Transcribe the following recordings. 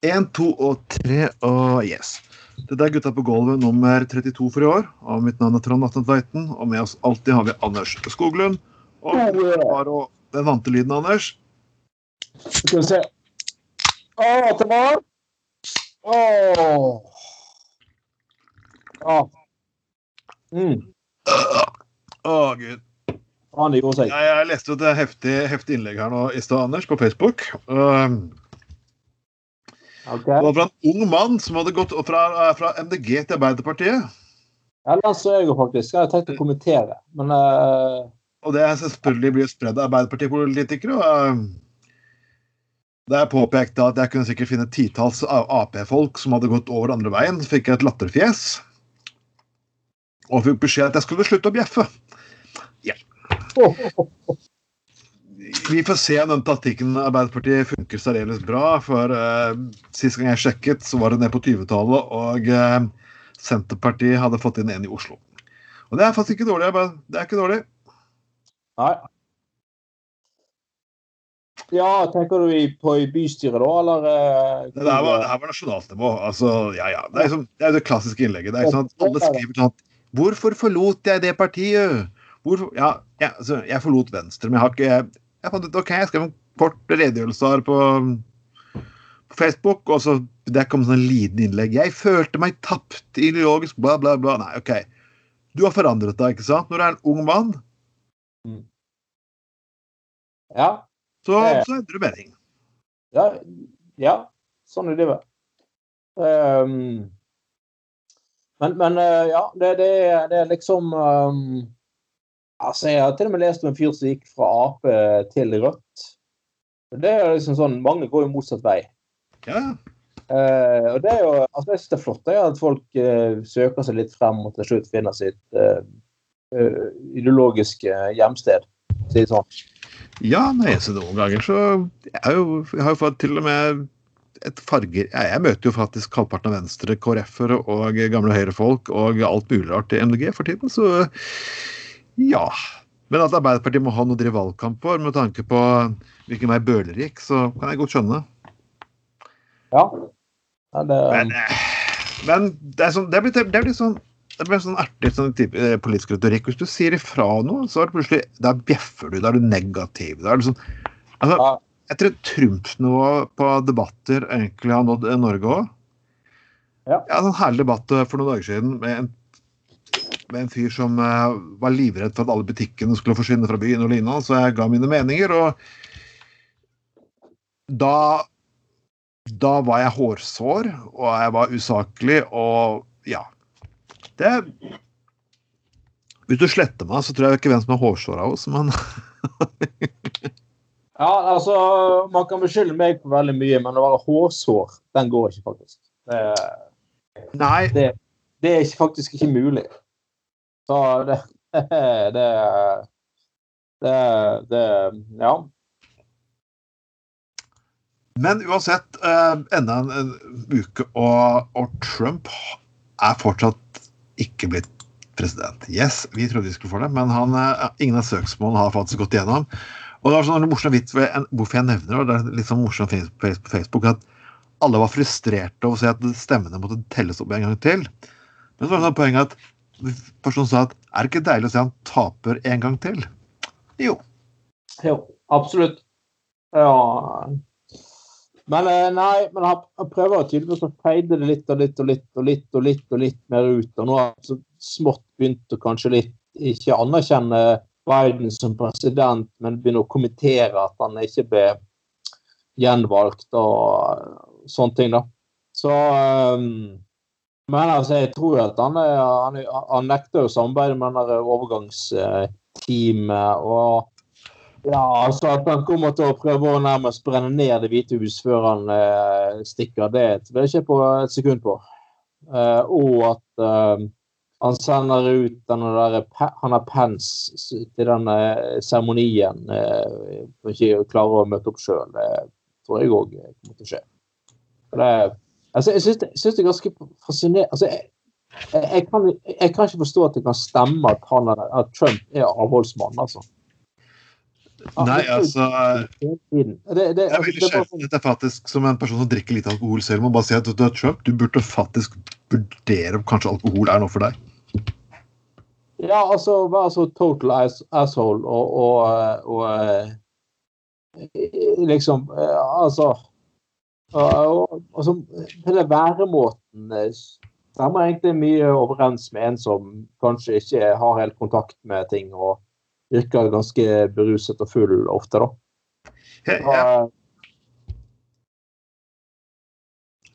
Én, to og tre og yes. Dette er Gutta på gulvet nummer 32 for i år. Og mitt navn er Trond Atne Tveiten. Og med oss alltid har vi Anders Skoglund. Og den vante lyden, Anders. Skal vi se. Å, det var Å. Ja. Mm. Å, gud. Jeg, jeg leste et heftig, heftig innlegg her nå i stad, Anders, på Facebook. Um, Ok. Det var fra en ung mann som hadde gått fra, fra MDG til Arbeiderpartiet. Ja, den så jeg jo faktisk. Jeg hadde tenkt å kommentere, men uh... Og det er selvfølgelig blir spredd av Arbeiderpartipolitikere. og uh, Da jeg påpekte at jeg kunne sikkert finne titalls Ap-folk som hadde gått over andre veien, så fikk jeg et latterfjes. Og fikk beskjed at jeg skulle slutte å bjeffe. Vi får se om den taktikken Arbeiderpartiet funker særdeles bra. For uh, sist gang jeg sjekket, så var det ned på 20-tallet, og uh, Senterpartiet hadde fått inn en i Oslo. Og det er faktisk ikke dårlig. jeg bare- Det er ikke dårlig. Nei. Ja, tenker du på i bystyret, da, eller? Uh, Det her var, det her var nasjonalt nivå. Altså, ja, ja. Det er, liksom, det er det klassiske innlegget. Det er ikke sånn at Alle skriver sånn 'Hvorfor forlot jeg det partiet?' Hvorfor? Ja, ja altså, jeg forlot Venstre, men jeg har ikke Jeg, jeg fant ut OK, jeg skrev en kort redegjørelse her på, på Facebook, og så der kom sånn liten innlegg. 'Jeg følte meg tapt ideologisk', bla, bla, bla. Nei, OK. Du har forandret deg, ikke sant? Når du er en ung mann, Ja, så, så endrer du mening. ja, ja. Sånn er livet. Um, men, men eh, ja, det, det, det er liksom um, Altså, jeg har til og med lest om en fyr som gikk fra Ap til Rødt. Det er liksom sånn, Mange går jo motsatt vei. Ja, Eh, og det er jo, altså Jeg syns det er flott er at folk eh, søker seg litt frem og til slutt finner sitt eh, eh, ideologiske hjemsted. Er sånn. Ja, nei, så noen ganger så jeg, jo, jeg har jo fått til og med et farger Jeg, jeg møter jo faktisk halvparten av venstre KrF-ere og gamle Høyre-folk og alt mulig rart til MDG for tiden, så ja. Men at Arbeiderpartiet må ha noe å drive valgkamp for med tanke på hvilken vei Bøhler gikk, så kan jeg godt skjønne. Ja. ja det, Men, men det er sånn Det blir, det blir sånn det blir sånn artig sånn type eh, politisk retorikk. Hvis du sier ifra noe, så er det plutselig Da bjeffer du, da er du negativ. Da er det sånn altså, Ja. Jeg tror Trump-nivået på debatter egentlig har nådd Norge òg. Ja. Jeg hadde en herlig debatt eh, for noen dager siden med en, med en fyr som eh, var livredd for at alle butikkene skulle forsvinne fra byen og lignende, så jeg ga mine meninger, og da da var jeg hårsår, og jeg var usaklig, og ja. Det Hvis du sletter meg, så tror jeg ikke hvem som er hårsår av oss, men ja, altså Man kan beskylde meg for veldig mye, men å være hårsår, den går ikke, faktisk. Det, Nei. det er faktisk ikke mulig. Så det Det, det, det Ja. Men uansett, eh, enda en, uke, og, og Trump er fortsatt ikke blitt president. Yes, vi trodde vi skulle få det, men han, eh, ingen av søksmålene har faktisk gått igjennom. Og det var sånn morsom vits hvorfor jeg nevner det, det er litt sånn morsomt på Facebook, at alle var frustrerte over å se at stemmene måtte telles opp en gang til. Men så var det sånn poeng at personen sa at er det ikke deilig å se han taper en gang til? Jo. Jo, absolutt. Ja. Men eh, nei, men han, prøver prøver tydeligvis å feide det litt og litt og litt og litt og litt og litt mer ut. Og nå har han smått begynt å kanskje litt ikke anerkjenne Biden som president, men begynne å kommentere at han ikke ble gjenvalgt og sånne ting, da. Så um, Men altså, jeg tror at han, han, han nekter å samarbeide med det overgangsteamet. og ja, altså At han kommer til å prøve å nærmest brenne ned Det hvite hus før han eh, stikker, det tviler jeg ikke på et sekund på. Eh, og at eh, han sender ut denne der, han har pens til denne seremonien. Eh, for ikke å klare å møte opp sjøl. Det tror jeg òg kommer til å skje. Det, altså, jeg syns det, det er ganske fascinerende altså, jeg, jeg, kan, jeg kan ikke forstå at det kan stemme at, han er, at Trump er avholdsmann. altså. Nei, altså Hele. Det, det, Jeg er altså, veldig det er at jeg faktisk, som en person som drikker lite alkohol selv, må bare si at du er Trump, du burde faktisk vurdere om kanskje alkohol er noe for deg. Ja, altså være så total ass, asshole og, og, og og liksom eh, Altså og, og, hele væremåten stemmer egentlig mye overens med en som kanskje ikke har helt kontakt med ting og virker ganske beruset og full ofte, da. Og, jeg, eh,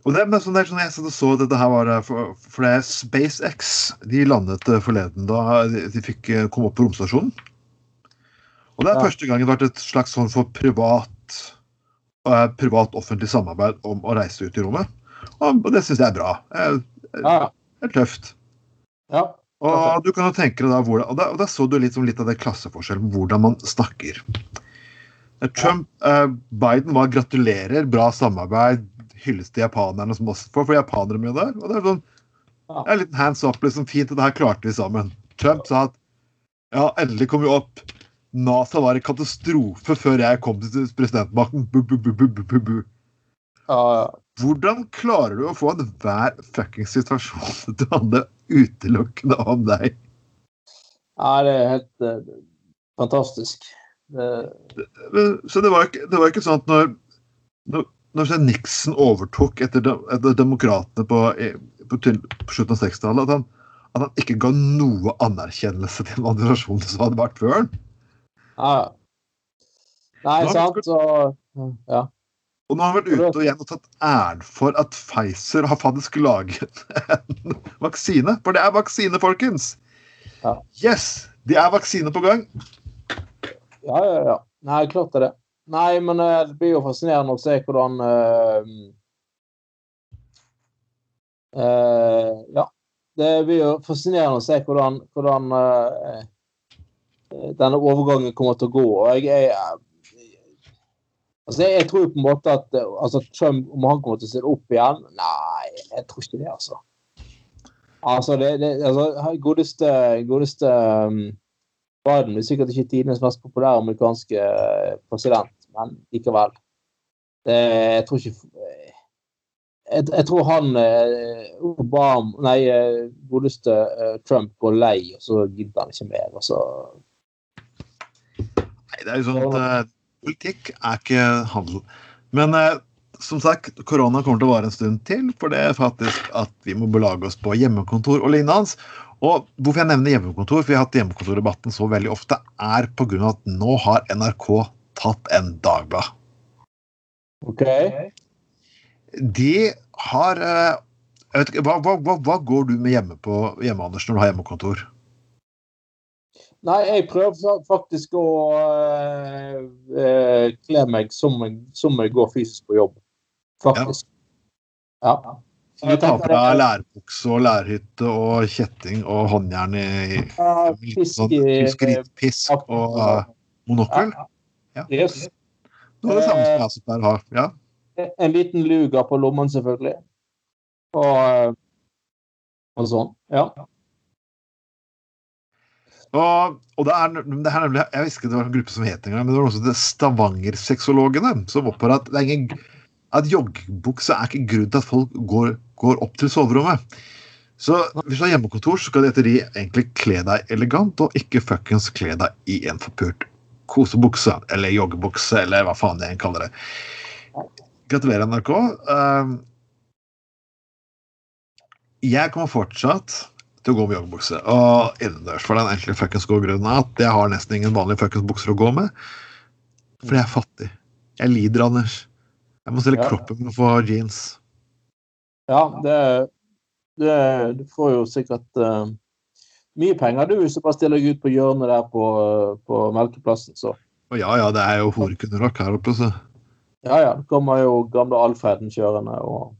og det, men sånn, jeg så dette her var eh, for, for det er SpaceX de landet eh, forleden da de, fikk komme opp på romstasjonen. Og det er Ja. første gang det har vært et slags sånn for privat privat-offentlig samarbeid om å reise ut i rommet. Og, det syns jeg er bra. Eh, Det er tøft. ja. Og du kan jo tenke deg da hvordan, og da, og da så du litt, litt av det klasseforskjellen, hvordan man snakker. Eh, Trump, eh, Biden var gratulerer, bra samarbeid, hylles til japanerne som også får, for japanere med der. Og det er sånn, det er litt hands up, liksom fint, og det her klarte vi sammen. Trump sa at ja, endelig kom vi opp. NASA var en katastrofe før jeg kom til presidentmakten. Bu, bu, bu, ja. Hvordan klarer du å få enhver fuckings situasjon til å handle utelukkende om deg? ja det er helt uh, fantastisk. Det, Så det var ikke, det var ikke sånn at når, når, når Nixon overtok etter, de, etter demokratene på, på, på slutten av 60-tallet, at, han- at han ikke ga noe anerkjennelse til den administrasjonen som hadde vært før han. Ja. Nei, sant, så Ja. Og nå har han vært ute og igjen og tatt æren for at Pfizer har faktisk laget en vaksine. For det er vaksine, folkens! Ja. Yes! Det er vaksine på gang. Ja, ja, ja. Nei, klart det er det. Nei, men eh, det blir jo fascinerende å se hvordan uh, uh, Ja. Det blir jo fascinerende å se hvordan, hvordan eh, denne overgangen kommer til å gå. Og jeg, er altså jeg, tror på en måte at eh, altså Trump, om han kommer til å stille opp igjen Nei, jeg tror ikke det, altså. Altså, det, det altså, godeste, godeste um, Biden er sikkert ikke tidenes mest populære amerikanske eh, president, men likevel. Det, jeg tror ikke jeg, jeg tror han eh, Obama Nei, eh, godeste eh, Trump går lei, og så gidder han ikke mer. Og så det er jo sånn at eh, politikk er ikke handel. Men eh, som sagt, korona kommer til å vare en stund til, for det er faktisk at vi må belage oss på hjemmekontor og lignende. Og hvorfor jeg nevner hjemmekontor, for vi har hatt hjemmekontordebatten så veldig ofte, er pga. at nå har NRK tatt en Dagblad. OK. De har eh, ikke, hva, hva, hva går du med hjemme på hjemme, Anders, når du har hjemmekontor? Nei, jeg prøver faktisk å eh, eh, kle meg som, som jeg går fysisk på jobb. Faktisk. Ja. Så du tar på deg lærbukse og lærhytte og kjetting og håndjern i Ja, litt fisk sånn i fiskeripisk og uh, monokkel? Ja. Yes. Det var det samme som jeg som der har. ha. Ja. En liten luga på lommen, selvfølgelig. Og, eh, og sånn. Ja. Og, og det, er, det er nemlig, Jeg visste ikke det var en gruppe som het engang, men det var også Stavanger-sexologene som oppholder at, det er ingen, at joggebukse er ikke grunn til at folk går, går opp til soverommet. Så hvis du har hjemmekontor, så skal det etter de egentlig kle deg elegant, og ikke fuckings kle deg i en forpult kosebukse eller joggebukse, eller hva faen jeg kaller det. Gratulerer, NRK. Um, jeg kommer fortsatt til å gå med joggebukse og innendørs, for den enkle fuckings gode grunnen at jeg har nesten ingen vanlige fuckings bukser å gå med. Fordi jeg er fattig. Jeg lider, Anders. Jeg må selge Ja. kroppen min for å få jeans. ja det, det Du får jo sikkert uh, mye penger, du, hvis du bare stiller deg ut på hjørnet der på, på Melkeplassen, så. Og ja, ja, det er jo horekunderock her oppe, så. Ja ja, det kommer jo gamle Alfreden kjørende og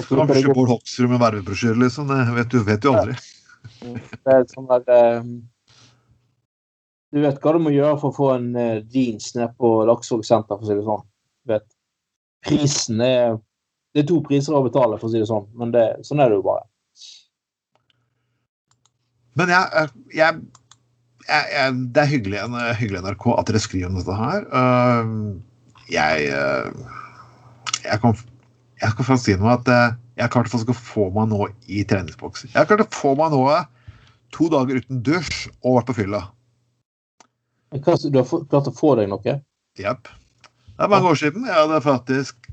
og Du kan klipper deg pushe opp. Bård Hoksrud med vervebrosjyre, liksom. Det vet du vet du aldri. Det er sånn der eh, Du vet hva du må gjøre for å få en eh, jeans ned på Laksevåg senter, for å si det sånn. Du vet. Prisen er Det er to priser å betale, for å si det sånn, men det, sånn er det jo bare. Men jeg, jeg, jeg, jeg, det er hyggelig, hyggelig NRK at dere skriver om dette her. Jeg Jeg kan, jeg skal si noe at uh, jeg har klart å få meg nå i treningsboks. Jeg har klart å få meg nå to dager uten dusj og vært på fylla. Du har klart å få deg noe? Jepp. Det er mange år siden. Jeg hadde faktisk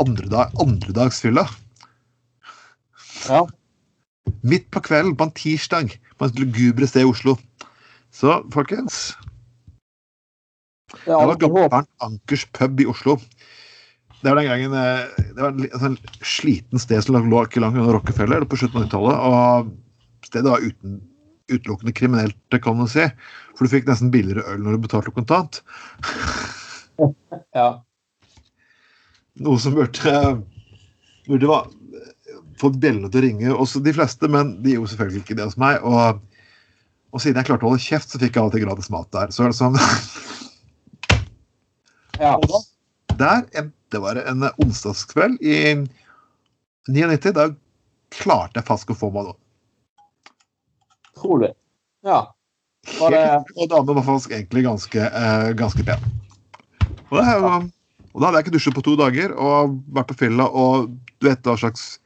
andredag, andredagsfylla. Ja. Midt på kvelden på en tirsdag på et lugubre sted i Oslo. Så folkens Det var gammel Ankers pub i Oslo. Det var den gangen eh, det var et sånn sliten sted som lå ikke langt unna Rockefeller på slutten av 90-tallet. Og stedet var uten, utelukkende kriminelt, kan man si. For du fikk nesten billigere øl når du betalte kontant. ja. Noe som burde, burde var, få bjellene til å ringe, også de fleste, men de gjorde selvfølgelig ikke det hos meg. Og, og siden jeg klarte å holde kjeft, så fikk jeg alltid gratis mat der. Så er det sånn ja. Der det var en onsdagskveld i 99. Da klarte jeg faktisk å få meg noe. Trolig. Ja. Var det... Og damen var faktisk egentlig ganske, eh, ganske pen. Og, det, og, og, da hadde jeg ikke dusjet på to dager og vært på fylla og du vet hva slags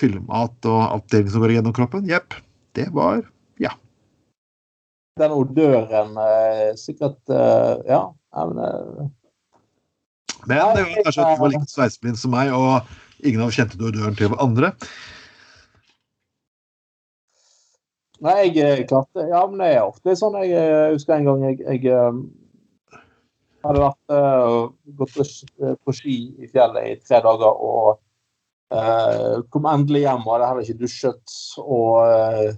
fyllemat og avdeling som går gjennom kroppen. Jepp. Det var ja. Den odøren eh, sikkert eh, Ja. Men, eh, men det var kanskje at du var like sveiseblind som meg, og ingen av oss kjente døren til andre. Nei, jeg eh, klarte Ja, men det er ofte sånn. Jeg, jeg eh, husker en gang jeg, jeg um, hadde vært uh, gått på ski i fjellet i tre dager og uh, kom endelig hjem og hadde heller ikke dusjet. Og uh,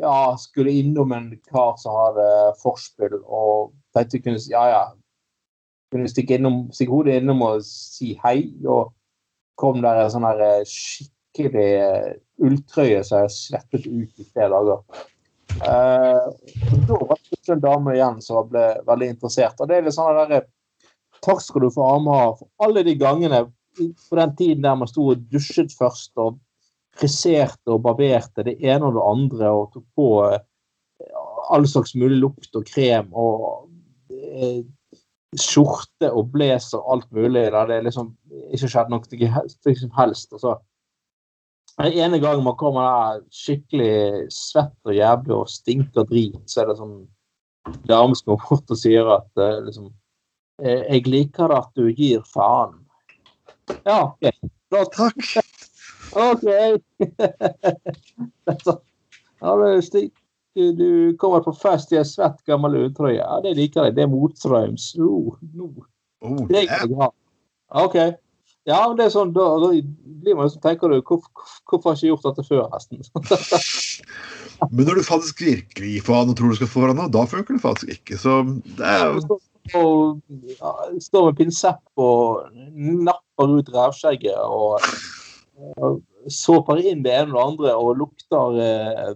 ja, skulle innom en kar som hadde forspill og tenkte kunne ja, ja, kunne stikke, innom, stikke hodet innom og si hei. Og kom der en sånn her eh, skikkelig eh, ulltrøye som jeg svettet ut i tre dager. Eh, da var det en dame igjen som ble veldig interessert. Og det er litt sånn der eh, Takk skal du få Amar for alle de gangene på den tiden der man sto og dusjet først og friserte og barberte det ene og det andre og tok på all slags mulig lukt og krem og skjorte og blazer og alt mulig. Da det liksom ikke skjedd noe som helst. Og så den ene gangen man kommer der skikkelig svett og jævlig og stinker drit, så er det sånn dame som går bort og sier at uh, liksom eh, Jeg liker at du gir faen. Ja, OK. bra, takk. OK. ja, det stink, du, du kommer på fest i en svett, gammel ulltrøye. Ja, det liker jeg. Det er motstrøms. Uh, no. oh, det er bra. OK. Ja, men det er sånn, da, da blir man liksom, tenker du, hvorfor, hvorfor har jeg ikke gjort dette før, nesten? men når du faktisk virkelig gir faen og tror du skal få hverandre, da funker det faktisk ikke. Så det er jo og ja, står med pinsett og napper ut rævskjegget og, og såper inn det ene og det andre og lukter eh,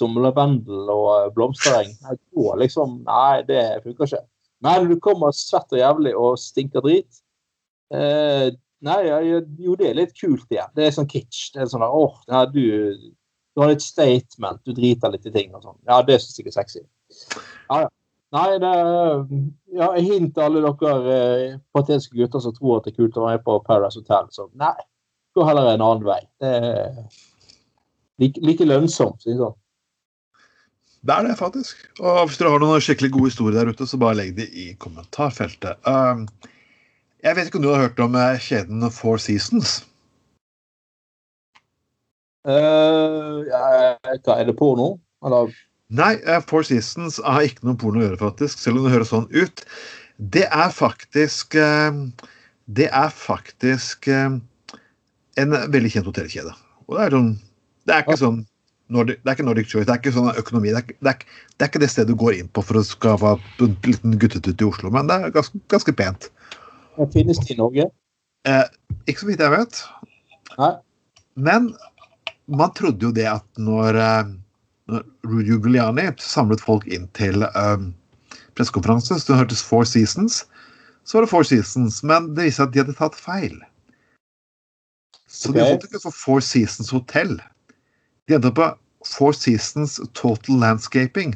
som lavendel og eh, blomstereng. Nei, liksom, nei, det funker ikke. Men du kommer svett og jævlig og stinker drit. Eh, nei, jo, det er litt kult igjen. Det er sånn kitsch. Det er sånn åh, nei, du, du har litt statement, du driter litt i ting og sånn. Ja, det syns jeg er sexy. Ja, ja. Nei, det ja, hint til alle dere eh, patetiske gutter som tror at det er kult å være på Paradise Hotel. Så nei, gå heller en annen vei. Det er like, like lønnsomt, jeg sånn. Det er det, faktisk. Og hvis dere har noen skikkelig gode historier der ute, så bare legg de i kommentarfeltet. Um, jeg vet ikke om du har hørt om eh, kjeden Four Seasons? Uh, er det porno? Eller? Nei, uh, Four Seasons har ikke noe porno å gjøre, faktisk. Selv om det høres sånn ut. Det er faktisk Det er faktisk en veldig kjent hotellkjede. Og det er, sånn, det er ikke sånn Nordic, det er ikke Nordic Choice, det er ikke sånn økonomi. Det er, det, er, det er, ikke det stedet du går inn på for å skaffe en liten guttetut i Oslo, men det er ganske, ganske pent. Det finnes det i Norge? Eh, ikke så vidt jeg vet. Nei. Men man trodde jo det at når, eh, når Rudy Giuliani samlet folk inn til um, pressekonferanse, så det hørtes Four Seasons, så var det Four Seasons. Men det viste seg at de hadde tatt feil. Så okay. de holdt ikke for Four Seasons Hotel. De endte på Four Seasons Total Landscaping.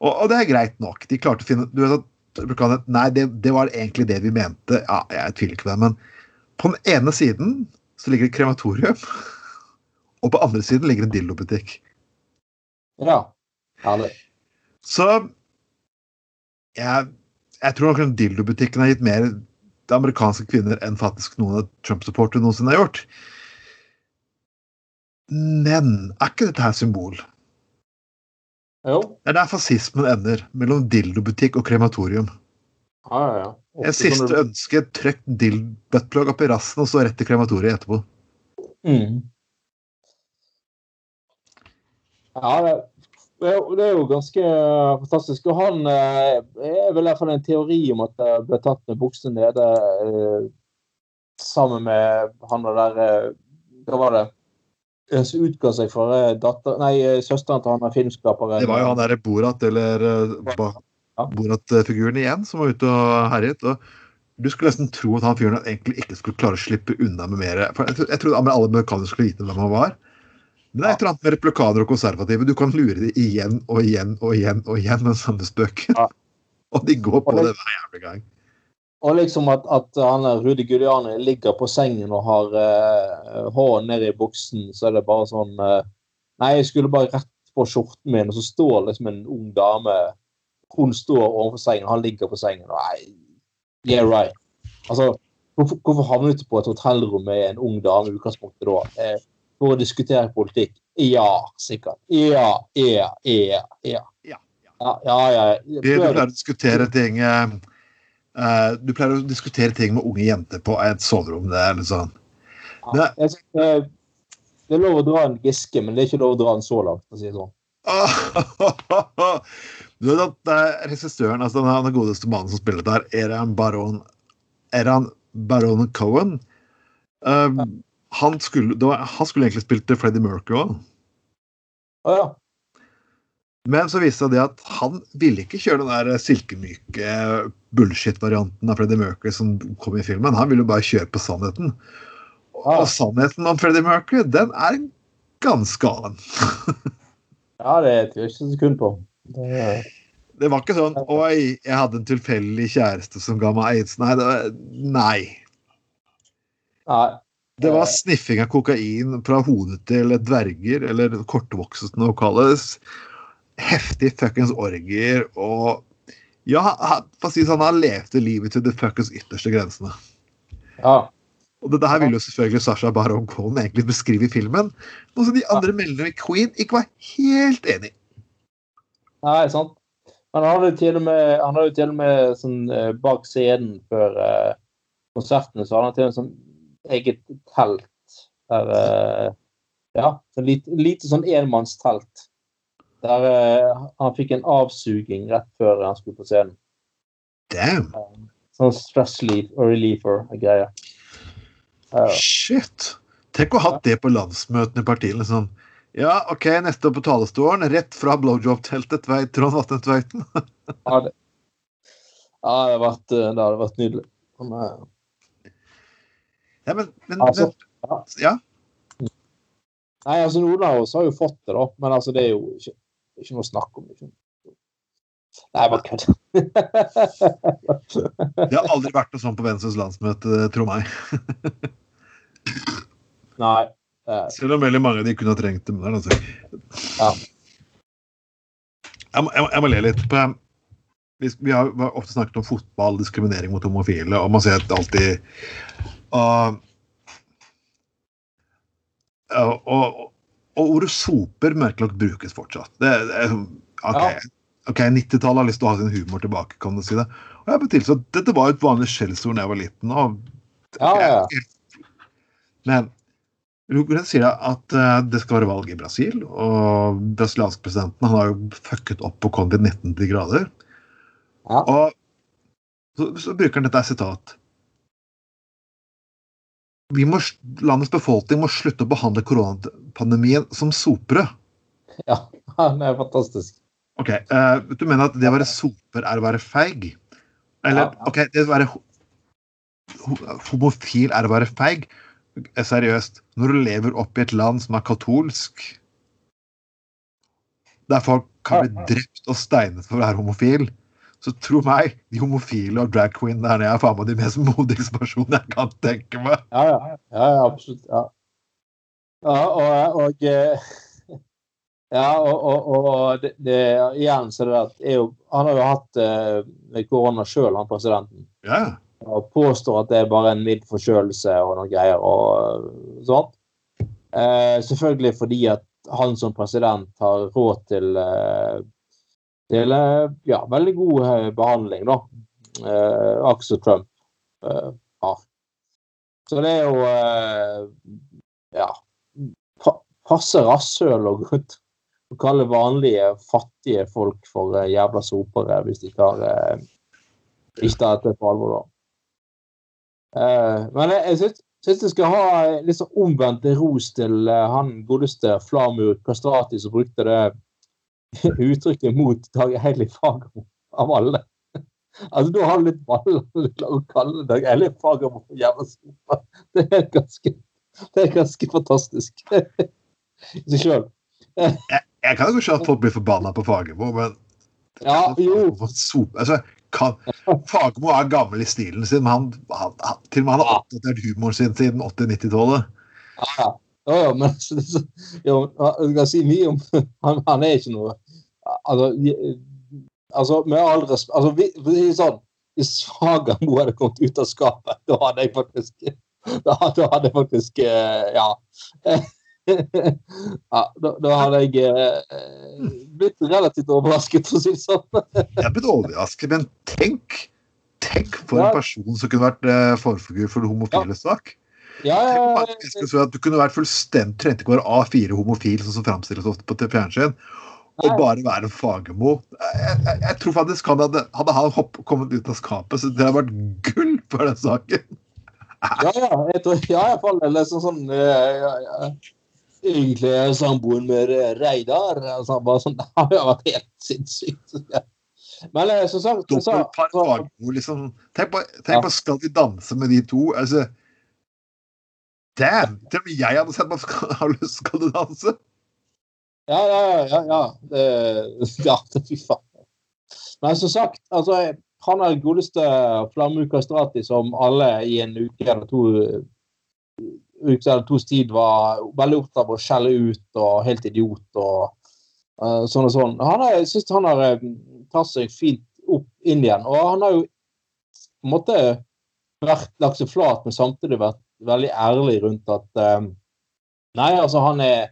Og, og det er greit nok. De klarte å finne du vet at Nei, det, det var egentlig det vi mente. Ja, jeg tviler ikke på det, men på den ene siden så ligger det krematorium, og på andre siden ligger det en dildobutikk. Ja. Herlig. Så jeg, jeg tror nok den dildobutikken har gitt mer til amerikanske kvinner enn faktisk noen av Trump-supportere noensinne har gjort. Men er ikke dette her symbol? Jo. Det er der fascismen ender. Mellom dildobutikk og krematorium. Ja, ja, ja. En siste du... ønske, trykk buttplug opp i rassen og så rett til krematoriet etterpå. Mm. Ja, det, det er jo- ganske fantastisk. Og han eh, er vel i hvert fall en teori om at det ble tatt med buksene nede eh, sammen med han og der eh, Hva var det? Som utga seg for eh, datter... Nei, eh, søsteren til han filmskaperen. Det var jo han derre Borat, eller eh, Ja. Borat-figuren igjen, som var ute og herjet. og du skulle nesten tro at han fyren egentlig ikke skulle klare å slippe unna med mer for Jeg, jeg trodde alle amerikanere skulle vite hvem han var. Men det er et eller annet med replikaner og konservative. Du kan lure dem igjen og igjen og igjen og igjen med samme spøken. Ja. Og de går på Og det- det hver jævla gang. Og liksom at, at han Rudi Guliani ligger på sengen og har eh, hånden nede i buksen, så er det bare sånn eh, Nei, jeg skulle bare rett på skjorten min, og så står liksom en ung dame Hun står overfor sengen, han ligger på sengen. og Nei, yeah right. Altså, hvorfor, hvorfor havnet du på et hotellrom med en ung dame i utgangspunktet da? Eh, for å diskutere politikk? Ja, sikkert. Ja, ja, ja. Ja, Ja, ja. ja, ja. Du pleier å diskutere ting eh, eh, Du pleier å diskutere ting med unge jenter på et soverom. Det er litt sånn Ja, jeg synes, uh, det er lov å dra en Giske, men det er ikke lov å dra en så langt. for å si det sånn. Du vet at det er regissøren, altså den, den godeste mannen som spiller der, er han baron Er han baron Cohen? Um, han, skulle, det var, han skulle egentlig spilt Freddie Mercury òg. Å ja. Men så viste det at han ville ikke kjøre den der silkemyke bullshit-varianten av Freddie Mercury som kom i filmen. Han ville jo bare kjøre på sannheten. Ah. Og sannheten om Freddie Mercury, den er ganske annen. ja, det tror jeg ikke et sekund på. Det, Det var ikke sånn 'oi, jeg hadde en tilfeldig kjæreste som ga meg aids'. Nei. Det var, nei. nei. Det var sniffing av kokain fra hodet til dverger, eller kortvokste som det kalles. Heftig fuckings orgier og Ja, for å si sånn, han levde livet til de fuckings ytterste grensene. Ja. Og dette her ville jo selvfølgelig Sasha Baron Cohen egentlig beskrive i filmen, noe som de andre meldingene i Queen ikke var helt enig i. Nei, sant. Han hadde til og med, han hadde jo til og med sånn eh, bak scenen før eh, konsertene, så hadde han til og med sånn eget telt der eh, Ja, så lite, lite sånn enmannstelt. Der eh, han fikk en avsuging rett før han skulle på scenen. Damn! Sånn stress relief, reliever-greie. Ja. Shit! Tenk å ha hatt det på landsmøtene i partiet. Liksom. Ja, OK, neste på talerstolen. Rett fra blowjob-teltet. Tveit, Trond Vatne Tveiten. Ja, det, ja, det, hadde vært, eh, det hadde vært nydelig. Men, eh, Ja, men, men, Altså, men Ja. Nei, altså Noen av oss har jo fått det, da. Men altså, det er jo ikke, ikke noe snakk om. Liksom. Nei, bare kødd. Det har aldri vært noe sånt på Venstres landsmøte, tro meg. Nei. eh, Selv om veldig mange av de kunne ha trengt det. Altså. Ja. Jeg, må, jeg, må, jeg må le litt på vi, vi har vi har ofte snakket om fotball, diskriminering mot homofile, og man ser at det alltid og, og, og, og ordet soper nok brukes fortsatt. Det, det OK, Ja. ok, 90-tallet har lyst til å ha sin humor tilbake, kan du si det. Og jeg betyr at Dette var et vanlig skjellsord da jeg var liten. og Ja, ja, ja. men Rugren sier at eh, det skal være valg i Brasil, og brasilianske presidenten han har jo fucket opp på covid-19 til grader. Ja. Og så, så bruker han dette sitatet må, landets befolkning må slutte å behandle koronapandemien som sopere. ja. Det er fantastisk. Ok, uh, Du mener at det å være soper er å være feig? Eller Ja. ok, det å være ho- ho- homofil er å være feig? Eh, Seriøst, når du lever opp i et land som er katolsk der folk kan bli drept og steinet for å være homofil, så tro meg, de homofile og drag queen der nede er faen meg de mest modigste personene jeg kan tenke meg. Ja, ja. ja, ja absolutt. Ja. ja og, og eh, ja, og, og, og det, det, igjen så det at jo, Han har jo hatt eh, korona sjøl, han presidenten. Ja. Og påstår at det er bare en mild forkjølelse og noen greier og sånt. Eh, selvfølgelig fordi at han som president har råd til eh, til eh, ja, veldig god eh, behandling, da. Eh, Axel Trump eh, har. Så det er jo eh, ja pa, passe rasshøl å kalle vanlige, fattige folk for eh, jævla sopere hvis de tar ikke tar dette på alvor, da. men jeg, jeg syns syns skal ha litt sånn omvendt ros til han godeste Flamur Kastrati som brukte det uttrykket mot Dag Eilif Fagermo av alle. Altså, Da har du litt baller å kalle Dag Eilif Fagermo for jævla. Det er ganske, det er ganske fantastisk i seg sjøl. Jeg, kan jo skjønne at folk blir forbanna på Fagermo, men ja, jo. Altså, kan, Fagermo er gammel i stilen sin, men han, han, han, til og med han har oppdatert humoren sin siden 80-90-tallet. Ja, ja, ja, men jo, jeg kan si mye om han, han er ikke noe Altså, altså med all respekt altså, vi, vi, sånn, Hvis Fagermo hadde kommet ut av skapet, da hadde jeg faktisk Da, da hadde jeg faktisk eh, Ja. ja da, da, hadde jeg eh, blitt relativt overrasket, for å si det sånn. jeg er blitt overrasket, men tenk Tenk for en person som kunne vært eh, forfigur for homofile sak. Ja, ja, ja. Du kunne vært fullstendig trengte ikke være A4 homofil, sånn som framstilles ofte på fjernsyn, og bare være Fagermo. Jeg, jeg, jeg, tror faktisk han hadde, hadde han hopp, kommet ut av skapet, så det hadde vært gull for den saken. Ja, ja. Jeg tror, ja, iallfall liksom sånn ja, ja. Egentlig er samboeren med Reidar. Altså, bare sånn, det har jo vært helt sinnssykt. Men eh, som sagt Dobbeltpar Fagermo, liksom. Tenk på, tenk på Skal de danse med de to? altså Damn! Til og med jeg hadde sett på Skal du danse? Ja, ja, ja. ja. Det, ja, fy faen. Men som sagt, altså, han er godeste Flammu Kastrati som alle i en uke eller to uke eller tos tid var veldig opptatt av å skjelle ut og helt idiot og uh, sånn og sånn. Han er, jeg syns han har uh, tatt seg fint opp inn igjen. Og han har jo på en måte vært lagt seg flat, men samtidig vært veldig ærlig rundt at um, Nei, altså, han er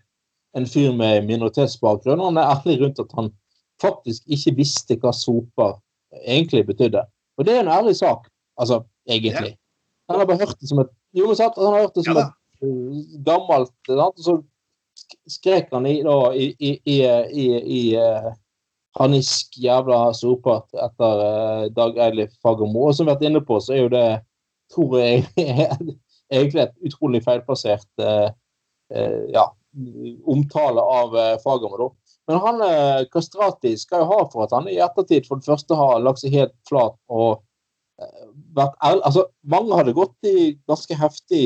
en fyr med minoritetsbakgrunn, og han er ærlig rundt at han faktisk ikke visste hva soper egentlig betydde. Og det er en ærlig sak, altså, egentlig. Han har bare hørt det som et jo, men sant, han har hørt det som ja, et uh, gammelt sant? Og så skrek han i, da, i, i, i, i, uh, hanisk jævla soper etter uh, Dag Eilif Fagermo. Og som vi har vært inne på, så er jo det tror jeg egentlig et utrolig feilplassert uh, eh, ja, omtale av eh, Fagermo. Men han eh, Kastrati skal jo ha for at han i ettertid for det første har lagt seg helt flat og eh, vært ærlig. Altså, mange hadde gått i ganske heftig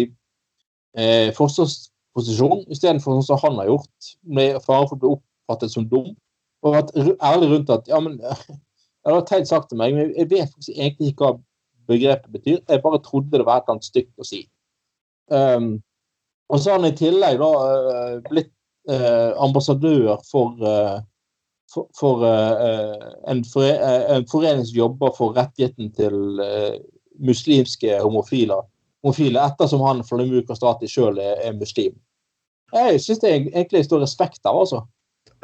eh, forsvarsposisjon istedenfor sånn som han har gjort, med fare for å bli oppfattet som dum. Og vært ærlig rundt at ja, men Det var teit sagt til meg, men jeg vet faktisk egentlig ikke hva begrepet betyr. Jeg bare trodde det var et eller annet stygt å si. Um, og så har han i tillegg da uh, blitt eh, ambassadør for, eh, for, for en, fore, en, forening som jobber for rettigheten til muslimske homofile, homofile, ettersom han fra Flamu Stati sjøl er, er, muslim. Jeg syns det egentlig står respekt av, altså.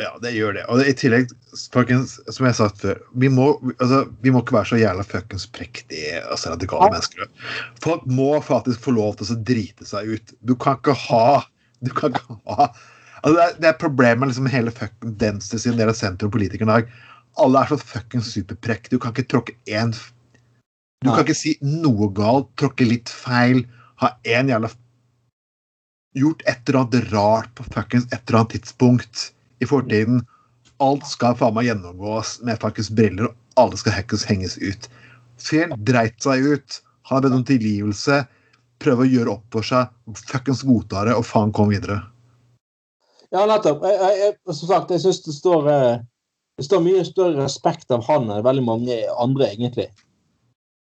Ja, det gjør det. Og i tillegg, folkens, som jeg sagt før, vi må, altså, vi må ikke være så jævla fuckings prektige og altså, radikale ja. mennesker. Folk må faktisk få lov til å drite seg ut. Du kan ikke ha Du kan ikke ha altså, det, er, det er problemet liksom hele fucking venstresiden del av sentrum politikerne i dag. Alle er så fuckings superprekk. Du kan ikke tråkke én Du kan ikke si noe galt, tråkke litt feil, ha én jævla Gjort et eller annet rart på fuckings et eller annet tidspunkt i fortiden. Alt skal faen meg gjennomgås med faktisk briller, og alle skal hackes, henges ut. Fjell dreit seg ut. Han har bedt om tilgivelse. Prøve å gjøre opp for seg. Fuckings godta det, og faen kom videre. Ja, nettopp. Jeg, jeg, jeg, som sagt, jeg syns det står eh, det står mye større respekt av han enn veldig mange andre, egentlig.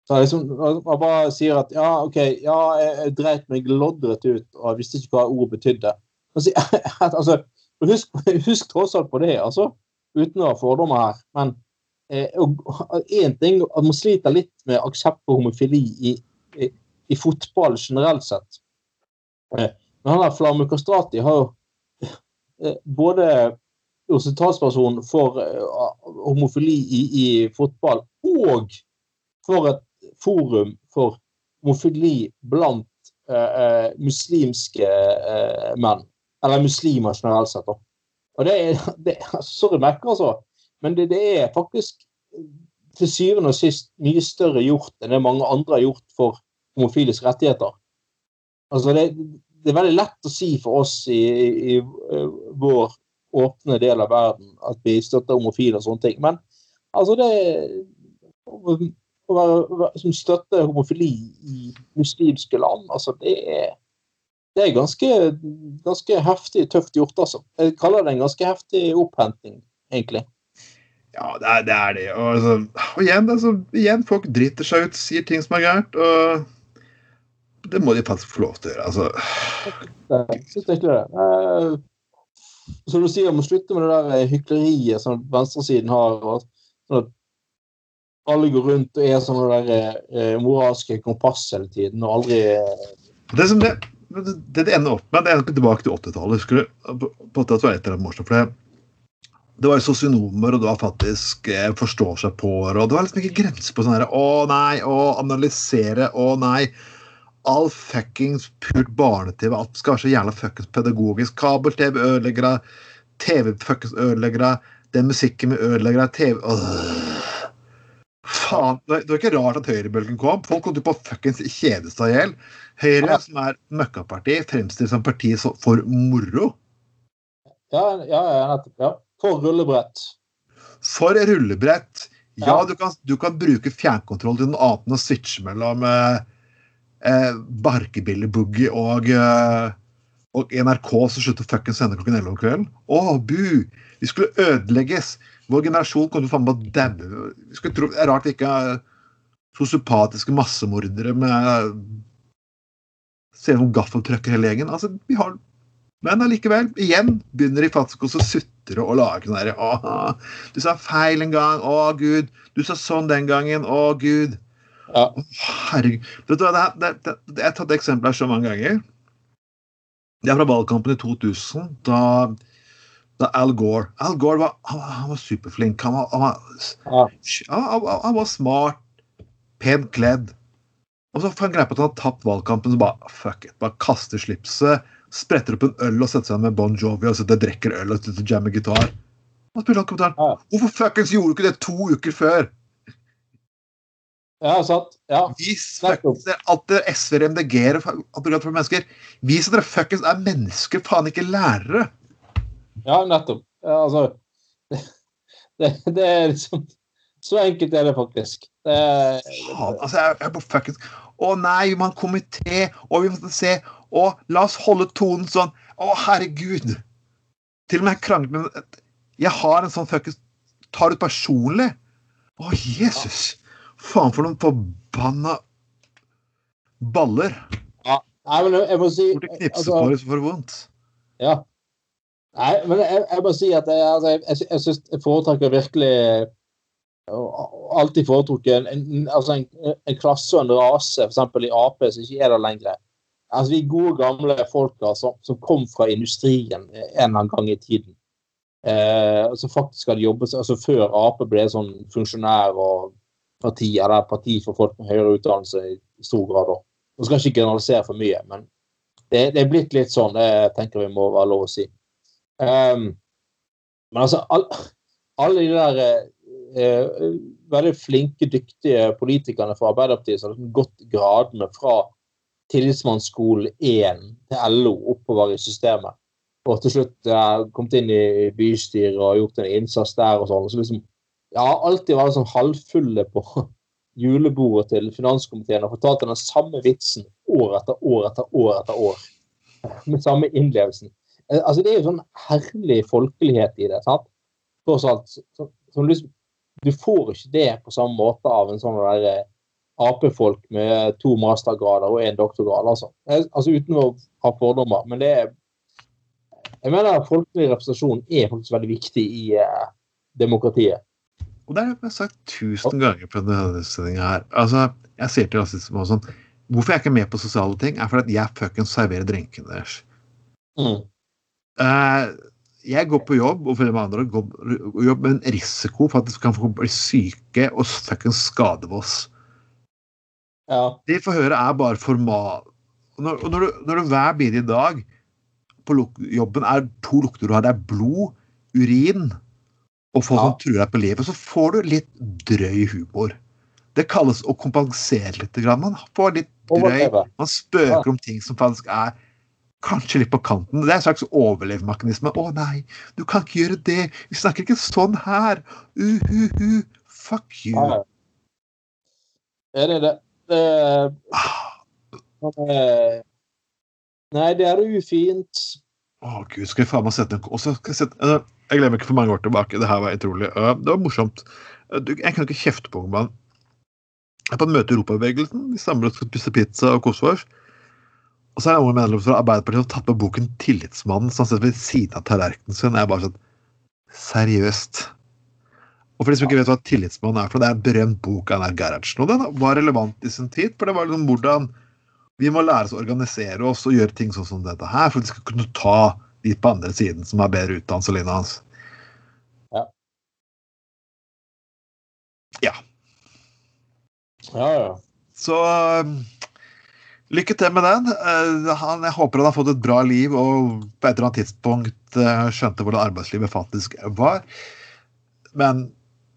Så liksom, Man bare sier at ja, OK, ja, jeg, jeg dreit meg loddrett ut og jeg visste ikke hva ordet betydde. Altså, altså, husk, husk tross alt på det, altså. Uten å ha fordommer her. Men én eh, ting at man sliter litt med aksept for homofili i, i, i fotball generelt sett. Eh, men han der Flamme Kastrati har jo eh, både gjort talsperson for uh, homofili i, i, fotball, og for et forum for homofili blant uh, muslimske uh, menn. Eller muslimer generelt sett. Og det er, det, Sorry, merker altså. Men det, det, er faktisk til syvende og sist mye større gjort enn det mange andre har gjort for homofiles rettigheter. Altså det, det, er veldig lett å si for oss i, i, i vår åpne del av verden at vi støtter homofile og sånne ting. Men altså det å være, som støtter homofili i muslimske land, altså det er, det er ganske, ganske heftig tøft gjort, altså. Jeg kaller det en ganske heftig opphenting, egentlig. Ja, det er det. Er det. Og, altså, og igjen, altså, igjen, folk driter seg ut, sier ting som er gærent. Og det må de faktisk få lov til å gjøre. Altså. Jeg syns ikke det. Uh, som du sier, må slutte med det der eh, hykleriet som venstresiden har. og sånn at Alle går rundt og er sånne der eh, moralske kompass hele tiden og aldri eh, Det som det, det, det ender opp med, det er tilbake til 80-tallet. Husker 80 var et eller annet morsomt. for det det var sosionomer, og det var faktisk eh, forstår seg på og det var liksom ikke grenser på sånn Å nei, å analysere, å nei all fuckings pult barne-TV. Alt skal være så jævla fuckings pedagogisk. Kabel-TV ødelegger deg. TV fuckings ødelegger deg. Den musikken vi ødelegger deg. TV Åh. Faen. Det var ikke rart at høyrebølgen kom. Folk kom til på fuckings kjede seg i hjel. Høyre, ja. som er møkkaparti, fremstilles som parti for moro. Ja, ja, nettopp. Ja. For rullebrett. For rullebrett. Ja, du, kan, du, kan, bruke fjernkontroll til noe annet enn å switche mellom eh, eh, Barkebilleboogie og, eh, og NRK som slutter fuckings sende klokken 11 om kvelden. Å, bu! Vi skulle ødelegges! Vår generasjon kommer faen meg å daue. Det er rart vi ikke er sosiopatiske massemordere med Ser noen gaffeltrucker hele gjengen. Altså, vi har Men allikevel, igjen begynner de faktisk også å sutre og lage sånn derre Du sa feil en gang. Å, gud. Du sa sånn den gangen. Å, gud. Ja. Herregud. Det, det, det, det, jeg har tatt eksempler så mange ganger. Det er fra valgkampen i 2000, da, da Al Gore Al Gore var, han, han var superflink. Han var, han, var, han, var, smart, pent kledd. Og så får han greie på at han har tapt valgkampen, så bare fuck it. Bare kaster slipset, spretter opp en øl og setter seg med Bon Jovi og sitter og drikker øl og sitter og jammer gitar. Og spiller han kommentaren. Hvorfor fuckings gjorde du ikke det to uker før? Ja, sant. Ja. Vis fuckings det SV-er, MDG-er for mennesker. Vis at dere fuckings er mennesker, faen ikke lærere. Ja, nettopp. Ja, altså det, det, er liksom Så enkelt er det faktisk. Det er, altså, jeg, jeg bare fuckings Å nei, vi må ha en komité, og vi må se Å, la oss holde tonen sånn. Å, herregud. Til og med krangler med Jeg har en sånn fuckings Tar det personlig. Å, Jesus. Faen for noen forbanna baller. Ja. Nei, men jeg må si Hvor knipser altså, så får vondt. Ja. Nei, men jeg, jeg må si at jeg, altså, jeg, jeg, synes jeg foretrekker virkelig Alltid foretrukket en, en, altså en, en, klasse og en rase, f.eks. i Ap, som ikke er der lenger. Altså, Vi gode, gamle folka som, som kom fra industrien en eller annen gang i tiden. Eh, som faktisk hadde jobbet altså Før Ap ble sånn funksjonær og parti, eller parti for folk med høyere utdannelse i stor grad. Nå skal ikke generalisere for mye, men det, det, er blitt litt sånn. Det tenker vi må være lov å si. Um, men altså, all, alle de der eh, veldig flinke, dyktige politikerne fra Arbeiderpartiet som har gått gradene fra tillitsmannsskolen 1 til LO oppover i systemet, og til slutt eh, kommet inn i bystyret og gjort en innsats der og sånn. så liksom ja, alltid vært sånn halvfulle på julebordet til finanskomiteen og fortalt den samme vitsen år etter år etter år etter år. Med samme innlevelsen. Eh, Altså, det er jo sånn herlig folkelighet i det. sant? Tross alt. Så, så, liksom, du får ikke det på samme måte av en sånn der eh, Ap-folk med to mastergrader og én doktorgrad. Altså. Eh, altså uten å ha fordommer. Men det er Jeg mener folkelig representasjon er faktisk veldig viktig i eh, demokratiet. Og det har jeg sagt tusen ganger på denne sendinga her. Altså, jeg sier til rasisme og sånn Hvorfor jeg ikke er med på sosiale ting, er fordi at jeg fuckings serverer drinkene deres. Mm. Eh, jeg går på jobb og flere andre går på jobb med en risiko for at vi kan få bli syke og fuckings skade oss. Ja. Det høre, er bare formal. Og når, og når, du, når du hver bidige dag på jobben er to lukter du har, det er blod, urin og folk Ja. som truer deg på livet, så får du litt drøy humor. Det kalles å kompensere litt. grann. Man får litt drøy. Man spøker om ting som faktisk er kanskje litt på kanten. Det er en slags overlevemekanisme. 'Å nei, du kan ikke gjøre det. Vi snakker ikke sånn her. Uhuhu. Fuck you.' Ja, det Er det det? eh, Nei, det er ufint. Å gud, skal jeg faen meg sette en og så skal Jeg sette, jeg glemmer ikke for mange år tilbake. Det her var utrolig. Det var morsomt. Jeg kan ikke kjefte på ungdommen. Jeg er på et møte i Europabevegelsen. Vi samler oss og spiser pizza og koser oss. Og så er det unge medlemmer fra Arbeiderpartiet som har tatt med boken 'Tillitsmannen', som sitter ved siden av tallerkenen sin. Jeg er bare sånn Seriøst. Og for de som ikke vet hva 'Tillitsmannen' er for, det er en berømt bok av Einar Gerhardsen. Og den var relevant i sin tid, for det var liksom hvordan vi må lære oss å organisere oss og gjøre ting sånn som dette her, for vi skal kunne ta de på andre siden som er bedre utdannelse lignende hans. Ja. Ja. Ja, ja. Så um, lykke til med den. Eh, han, jeg håper han har fått et bra liv og på et eller annet tidspunkt eh, skjønte hvordan arbeidslivet faktisk var. Men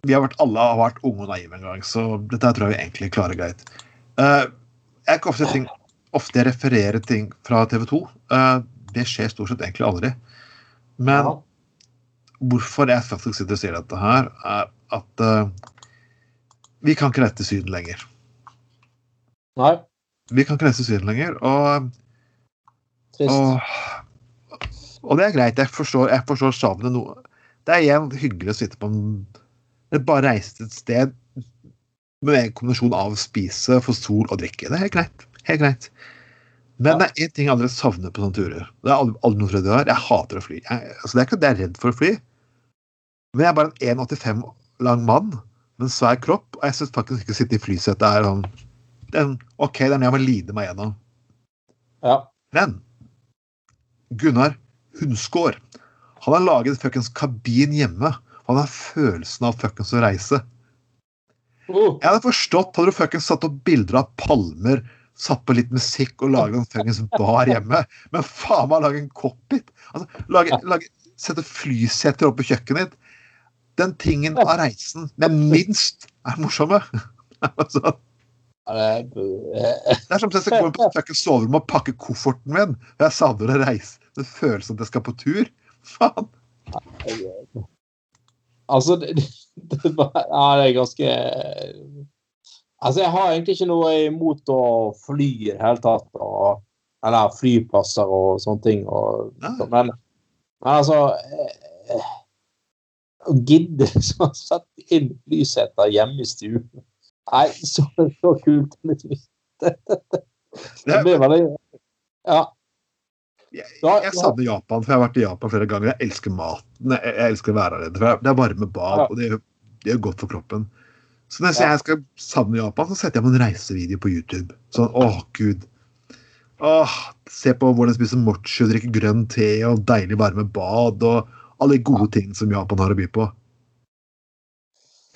vi har vært, alle har vært unge og naive en gang, så dette tror jeg vi egentlig klarer greit. Eh, jeg ikke ofte, ting, ofte jeg refererer ting fra TV 2. Eh, det skjer stort sett egentlig aldri. Men hvorfor jeg faktisk sitter og sier dette her, er at vi kan ikke reise til Syden lenger. Nei, Vi kan ikke reise til Syden lenger, og, trist. og, og det er greit. Jeg forstår, jeg forstår savnet noe. Det er igjen hyggelig å sitte på en eller Bare reise til et sted med en kombinasjon av spise, få sol og drikke. Det er helt greit. Helt greit. Men Ja. det er én ting jeg aldri savner på sånne turer. Det er aldri noe jeg har. Jeg hater å fly. Jeg, altså, det er ikke at jeg er redd for å fly, men jeg er bare en 1,85 lang mann med en svær kropp, og jeg syns faktisk ikke å sitte i flysetet er sånn den, OK, det er den jeg må lide meg gjennom. Ja. Men Gunnar Hunskår han har laget fuckings kabin hjemme. Han har følelsen av fuckings å reise. Uh, Jeg hadde forstått hadde du fuckings satt opp bilder av palmer, satt på litt musikk og laget en fuckings bar hjemme. Men faen meg lage en cockpit! Altså, lage, lage, sette flyseter opp på kjøkkenet ditt. Den tingen av reisen med minst er morsomme. altså, det, er som om jeg skal på at på ikke fuckings soverom og pakke kofferten min. Jeg savner å reise. Det føles som at jeg skal på tur. Faen. Altså, det, det, ja, det er ganske Altså, jeg har egentlig ikke noe imot å fly i det hele tatt. Og, eller flyplasser og sånne ting. Og, så, men, men altså eh, Å gidde liksom å sette inn flyseter hjemme i stuen Nei, så, så kult. Det, det, det blir veldig Ja. Jeg, jeg savner Japan, for jeg har vært i Japan flere ganger. Jeg elsker maten. Jeg, jeg elsker å være der. For det er varme bad, og det det gjør godt for kroppen. Så når jeg skal savne Japan, så setter jeg på en reisevideo på YouTube. Sånn, åh, gud. Åh, se på hvordan de spiser mochi og drikker grønn te og deilig varme bad og alle de gode tingene som Japan har å by på.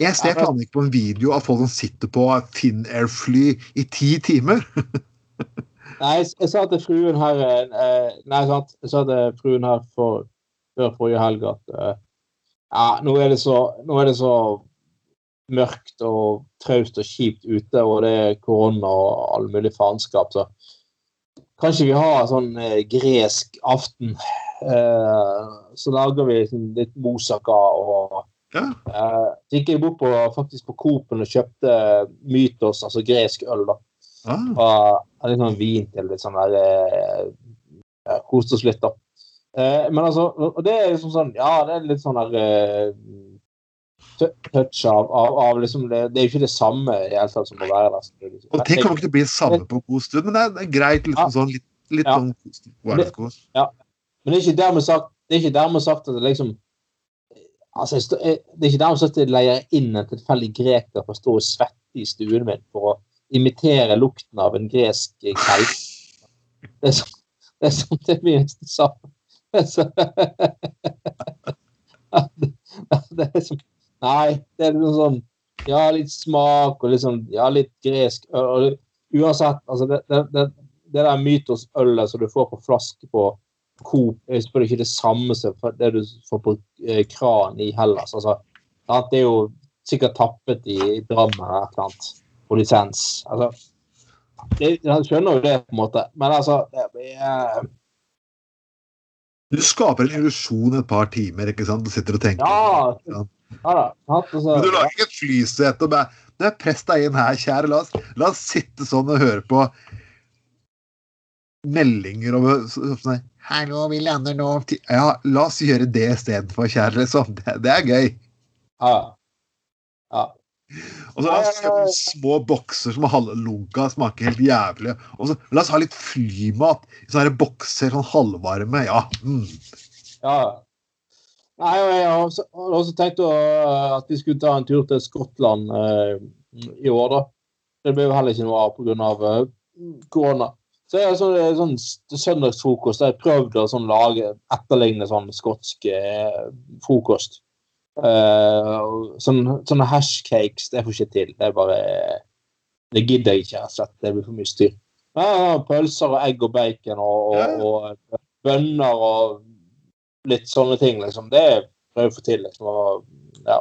Jeg ser ikke på en video av folk som sitter på Finnair-fly i ti timer. Nei, jeg, sa til fruen her eh, Nei, sant. Jeg sa til fruen her for, før forrige helg at eh, ja, nå er, det så, nå er det så mørkt og traust og kjipt ute, og det er korona og all mulig faenskap, så kan ikke vi ha sånn eh, gresk aften? Eh, så lager vi liksom, litt moussaka og Ja. eh, Så gikk jeg bort på, faktisk på Coop-en og kjøpte Mytos, altså gresk øl, da. Ah, Og litt sånn vin til litt sånn der uh, Koste oss litt, da. Uh, men altså, og det er liksom sånn Ja, det er litt sånn der eh, touch av, av, av liksom det, det, er jo ikke det samme i hele tatt som å være der. Liksom. Og ting kommer ikke til å bli samme på god stund, men det er, det er greit. liksom ja. sånn litt, litt ja. sånn Ja. Men det er ikke dermed sagt, det er ikke dermed sagt at det liksom altså, Det er ikke dermed sagt at jeg leier inn en tilfeldig greker for å stå og svette i stuen min for å imitere lukten av en gresk kelp. Det er sånn det er sånn det sa. det er som Nei, det er liksom sånn Ja, litt smak og litt sånn Ja, litt gresk øl. Uansett, altså det, det, det, det der Mytos-ølet som du får på flaske på Coop, er selvfølgelig ikke det samme som det du får på eh, kran i Hellas. Altså, det er jo sikkert tappet i, Drammen eller et eller annet på lisens. Altså, jeg skjønner jo det, på en måte, men altså det, er, du skaper en illusjon et par timer ikke sant? Du sitter og tenker. Ja, ja. da. Altså, Men du lager ikke et flysete og bare Press deg inn her, kjære. La oss, la oss sitte sånn og høre på meldinger og sånn Hallo, vi lander nå Ja, la oss gjøre det istedenfor, kjære. Liksom. Det, det er gøy. Ja. ja. Og så La oss kjøpe små bokser som halvlunka smaker helt jævlig. Og så La oss ha litt flymat i sånne bokser, sånn halvvarme. Ja. Mm. ja. Nei, jeg har også, også tenkt å, at vi skulle ta en tur til Skottland eh, i år, da. Det ble jo heller ikke noe av pga. Uh, korona. Så jeg så, sånn, sånn søndagsfrokost har jeg prøvde å sånn, lage etterligne sånn skotsk eh, frokost. Uh, sånne, sånne hashcakes, det får ikke til. Det er bare Det gidder jeg ikke, rett og slett. Det blir for mye styr. Ja, pølser og egg og bacon og, og, og, bønner og litt sånne ting, liksom. Det prøver jeg å få til, liksom. Og, ja.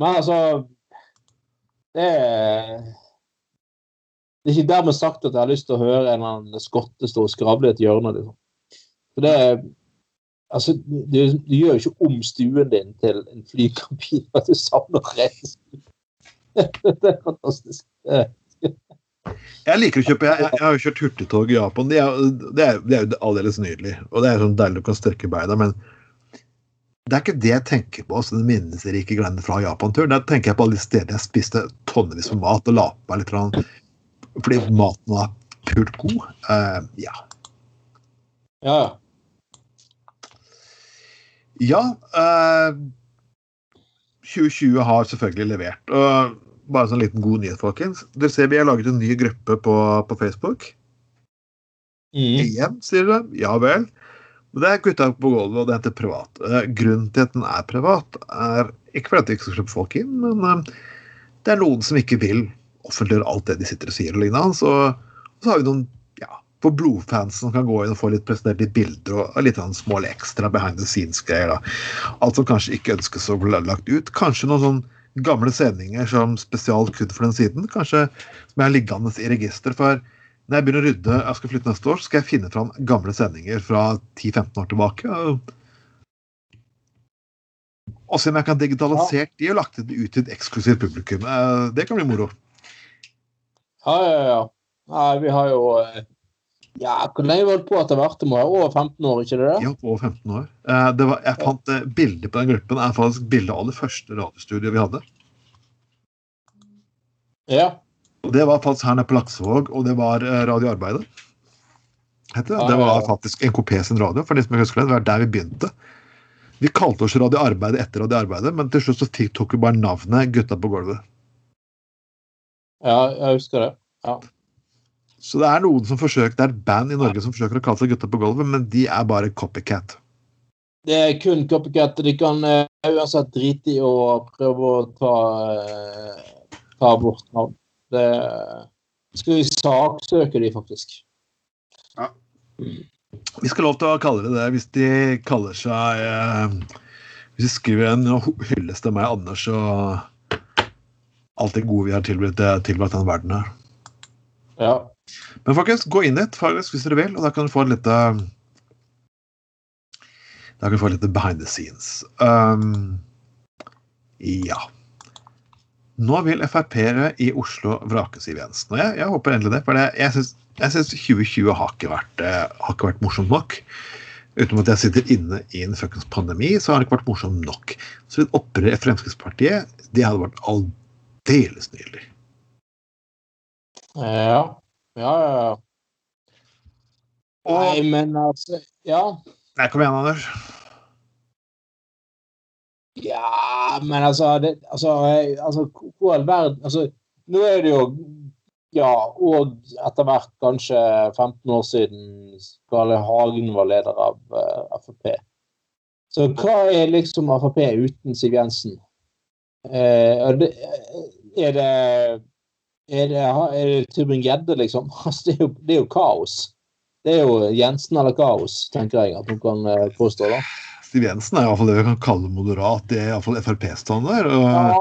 Men altså Det Det er ikke dermed sagt at jeg har lyst til å høre en eller annen skotte stå og skravle i et hjørne, liksom. For det er Altså, du, du, gjør jo ikke om stuen din til en flykabin at du savner reise. det er fantastisk. Jeg liker å kjøpe Jeg, jeg har jo kjørt hurtigtog i Japan. Det er, det er, det er jo aldeles nydelig. Og det er sånn deilig å kan strekke beina. Men det er ikke det jeg tenker på altså, den minnesrike greiene fra Japan-turen. Der tenker jeg på alle de stedene jeg spiste tonnevis med mat og la på meg litt. Fordi maten var pult god. Uh, ja. Ja, ja. uh, 2020 har selvfølgelig levert. Og bare en sånn liten god nyhet, folkens. Dere ser Vi har laget en ny gruppe på, på Facebook. Mm. Igjen, sier dere. Ja vel. Det er gutta på gulvet, og det heter privat. Uh, grunnen til at den er privat, er ikke fordi det ikke skal slippe folk inn, men eh, det er noen som ikke vil offentliggjøre alt det de sitter og sier. og lignende. Så, så har vi noen for blodfans som kan gå inn og få litt presentert litt bilder og litt sånn små ekstra behind the scenes-greier. Alt som kanskje ikke ønskes å bli lagt ut. Kanskje noen sånn gamle sendinger som spesial kun for den siden. Kanskje som er liggende i register. For når jeg begynner å rydde jeg skal flytte neste år, så skal jeg finne fram gamle sendinger fra 10-15 år tilbake. Og, og se om jeg kan digitalisere de og lagt det ut til et eksklusivt publikum. Eh, det kan bli moro. Ja, ja, ja. Nei, vi har jo eh, ja, Hvor lenge har vi holdt på etter hvert? Det må være over 15 år, ikke det? Ja, over 15 år. Eh, var, jeg fant eh, bilder på den gruppen. Det er faktisk bilde av det første radiostudioet vi hadde. Ja. Og Det var faktisk her nede på Laksevåg, og det var Radioarbeidet. Det. det var faktisk NKP sin radio, for de som husker det. Det var der vi begynte. Vi kalte oss Radio Arbeidet etter Radio Arbeidet, men til slutt så tok vi bare navnet Gutta på gulvet. Ja, jeg husker det. Ja. Så det er noen som forsøker, det er et band i Norge som forsøker å kalle seg Gutta på gulvet, men de er bare copycat. Det er kun copycat. De kan uh, uansett drite i å prøve å ta, uh, ta bort navn. Det skal vi saksøke de, faktisk. Ja. Vi skal lov til å kalle det det hvis de kaller seg uh, Hvis de skriver en hyllest til meg, Anders, og alt det gode vi har tilbrakt, tilbrakt den verden her. Ja. Men folkens, gå inn dit faktisk, hvis dere vil, og da kan du få litt Da kan du få litt behind the scenes. Um, ja. Nå vil Frp-ere i Oslo vrake Siv Jensen. Og jeg, jeg håper endelig det. For det, jeg syns 2020 har ikke, vært, eh, har ikke vært morsomt nok. Utenom at jeg sitter inne i en fuckings pandemi, så har det ikke vært morsomt nok. Så et opprør i Fremskrittspartiet, det hadde vært aldeles nydelig. Ja. Ja, ja, ja. Og Nei, men altså Ja. Nei, kom igjen, Anders. Ja, men altså, det, altså, eh, altså Hvor all verden altså, Nå er det jo Ja, og etter hvert kanskje 15 år siden Gale Hagen var leder av uh, Frp. Så hva er liksom Frp uten Siv Jensen? Uh, det Er det er det, er det Tybring-Gjedde, liksom? Altså, det, er jo, det er jo kaos. Det er jo Jensen eller kaos, tenker jeg at hun kan eh, påstå. da. Siv Jensen er i hvert fall det vi kan kalle moderat. Det er iallfall Frp-standard. Og Ja,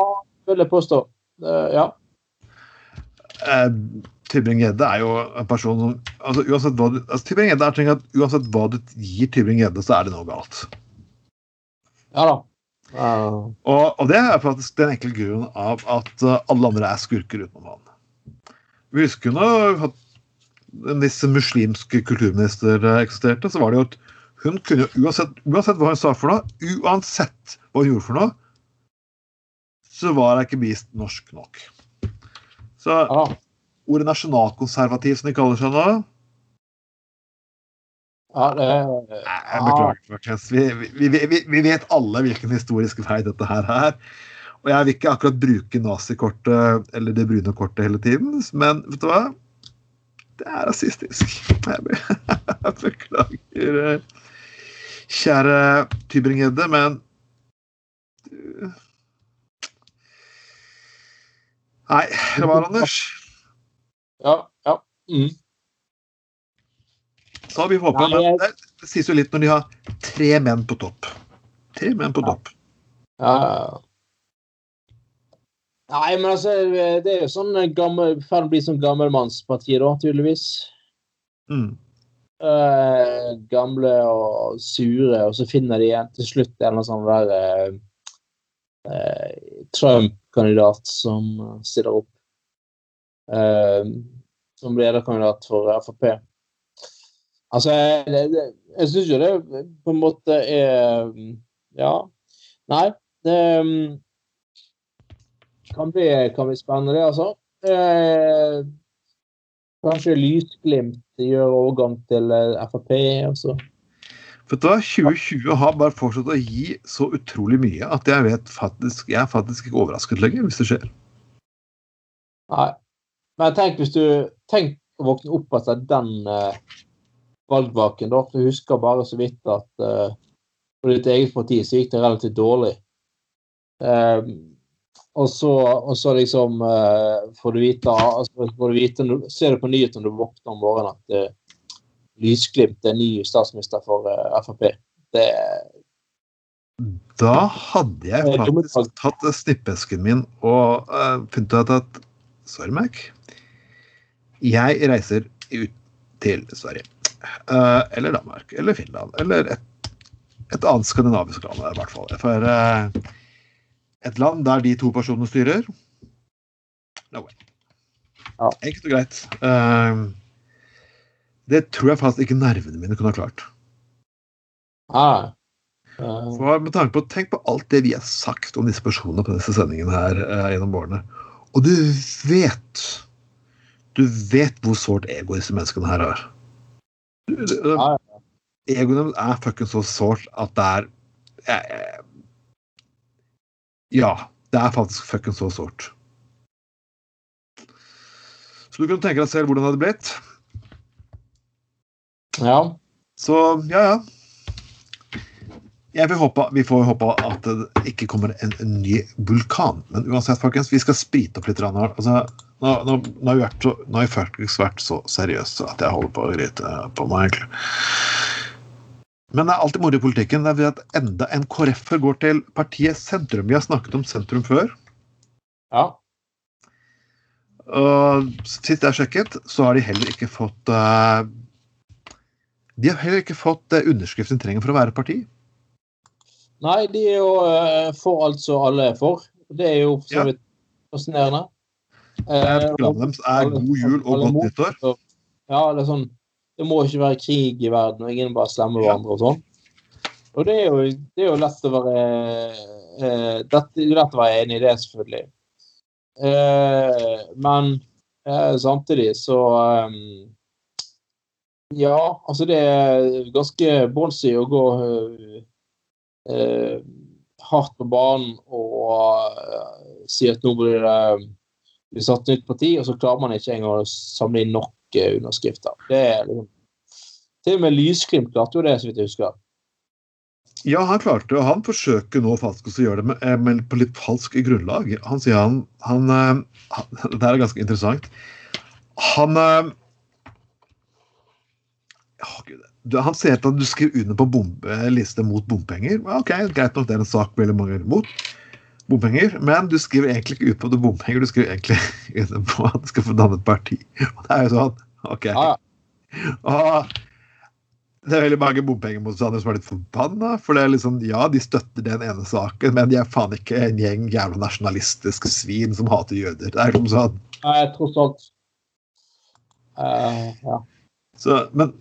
vil jeg påstå. Uh, ja. Uh, Tybring-Gjedde er jo en person som altså, uansett hva du, altså, Tybring-Gjedde er at uansett hva du gir Tybring-Gjedde, så er det noe galt. Ja da. Eh, Og, og det er faktisk den enkle grunnen av at eh, alle andre er skurker utenom han. Vi husker jo at hvis muslimsk kulturminister eh, eksisterte, så var det jo at hun kunne uansett, uansett hva hun sa for noe, uansett hva hun gjorde for noe, så var hun ikke vist norsk nok. Så ja ordet nasjonalkonservativ, som de kaller seg nå Ja, det Jeg beklager, folkens. Vi, vi, vi, vi vet alle hvilken historisk vei dette her er. Og jeg vil ikke akkurat bruke nazikortet eller det brune kortet hele tiden, men vet du hva? Det er rasistisk. Jeg beklager, kjære Tybring-Gjedde, men Nei, det var Anders. Ja. ja. Mm. Så vi håpa. Jeg- Men det, sies jo litt når de har tre menn på topp. Tre menn på topp. Ja, ja, ja. Nei, men altså, det er jo sånn gammel, ferdig bli sånn gammelmannsparti, da, tydeligvis. Mm. Uh, gamle og sure, og så finner de igjen til slutt en eller annen sånn der uh, Trump-kandidat som stiller opp. Som lederkandidat for Frp. Altså, jeg, jeg syns jo det på en måte er Ja. Nei, det kan bli, kan bli spennende, det, altså. Eh, kanskje lysglimt gjør overgang til Frp. Vet du hva? 2020 har bare fortsatt å gi så utrolig mye at jeg vet faktisk Jeg er faktisk ikke overrasket lenger hvis det skjer. Nei. Men tenk hvis du Tenk å våkne opp etter den eh, valgvaken, da. For du husker bare så vidt at uh, for ditt eget parti så gikk det relativt dårlig. Um, og så, og så liksom uh, får du vite, altså, får du vite Ser du på nyhetene når du våkner om morgenen at uh, Lysglimt er ny statsminister for uh, Frp. Det Da hadde jeg faktisk tatt eh, snippesken min og uh, funnet ut at Sorry, Mac. Jeg reiser ut til Sverige. Eh, eller Danmark. Eller Finland. Eller et, et annet skandinavisk land, i hvert fall. For eh, et land der de to personene styrer No way. Ja. Enkelt og greit. Eh, det tror jeg faktisk ikke nervene mine kunne ha klart. Ah. Uh. For med tanke på, Tenk på alt det vi har sagt om disse personene på disse sendingene her uh, gjennom årene. Og du vet Du vet hvor sårt ego disse menneskene her har. Du- Ja, Egoet deres er fucking så sårt at det er eh, Ja, det er faktisk fucking så sårt. Så du kan tenke deg selv hvordan det hadde blitt. ja. Så ja, ja. Jeg vil håpe, vi får håpe at det ikke kommer en, en ny vulkan. Men uansett, folkens, vi skal sprite opp litt. Altså, nå, nå, nå, har jeg så, nå har vi faktisk vært så seriøs at jeg holder på å grite på meg, egentlig. Men det er alltid moro i politikken. Det er at enda en KrF-er går til partiet Sentrum. Vi har snakket om sentrum før. ja. Og sist jeg sjekket, så har de heller ikke fått uh, De har heller ikke fått uh, underskriften de trenger for å være parti. Nei, de er jo uh, for alt som alle er for. Det er jo for så vidt fascinerende. Eh, Eh, Programmet deres er god jul og godt nyttår. Ja, det er sånn Det må ikke være krig i verden, og ingen bare slemmer hverandre og sånn. Og det er jo, det er jo lett å være eh, Det er lett å være enig i det, selvfølgelig. Eh, men eh, samtidig så eh, Ja, altså det er ganske bonsy å gå eh, hardt på banen og eh, si at nå blir det blir satt nytt parti, og så klarer man ikke engang å samle inn nok underskrifter. Det er liksom Til og med Lysglimt klarte jo det, så vidt jeg husker. Ja, han klarte det, han forsøker nå faktisk å gjøre det men, eh, på litt falsk grunnlag. Han sier han, han, eh, han Det er ganske interessant. Han øh, Han sier at du skriver under på bombe, liste mot bompenger. Ok, Greit nok, det er en sak veldig mange er imot bompenger, men du skriver egentlig ikke ut på det bompenger, du skriver egentlig under på at du skal få danne et parti. Og det er jo sånn, ok. Og det er veldig mange bompengemotstandere som er litt forbanna. For det er liksom, ja, de støtter den ene saken, men de er faen ikke en gjeng jævla nasjonalistiske svin som hater jøder. Det er liksom sånn Nei, tross alt. Uh, ja. Så, men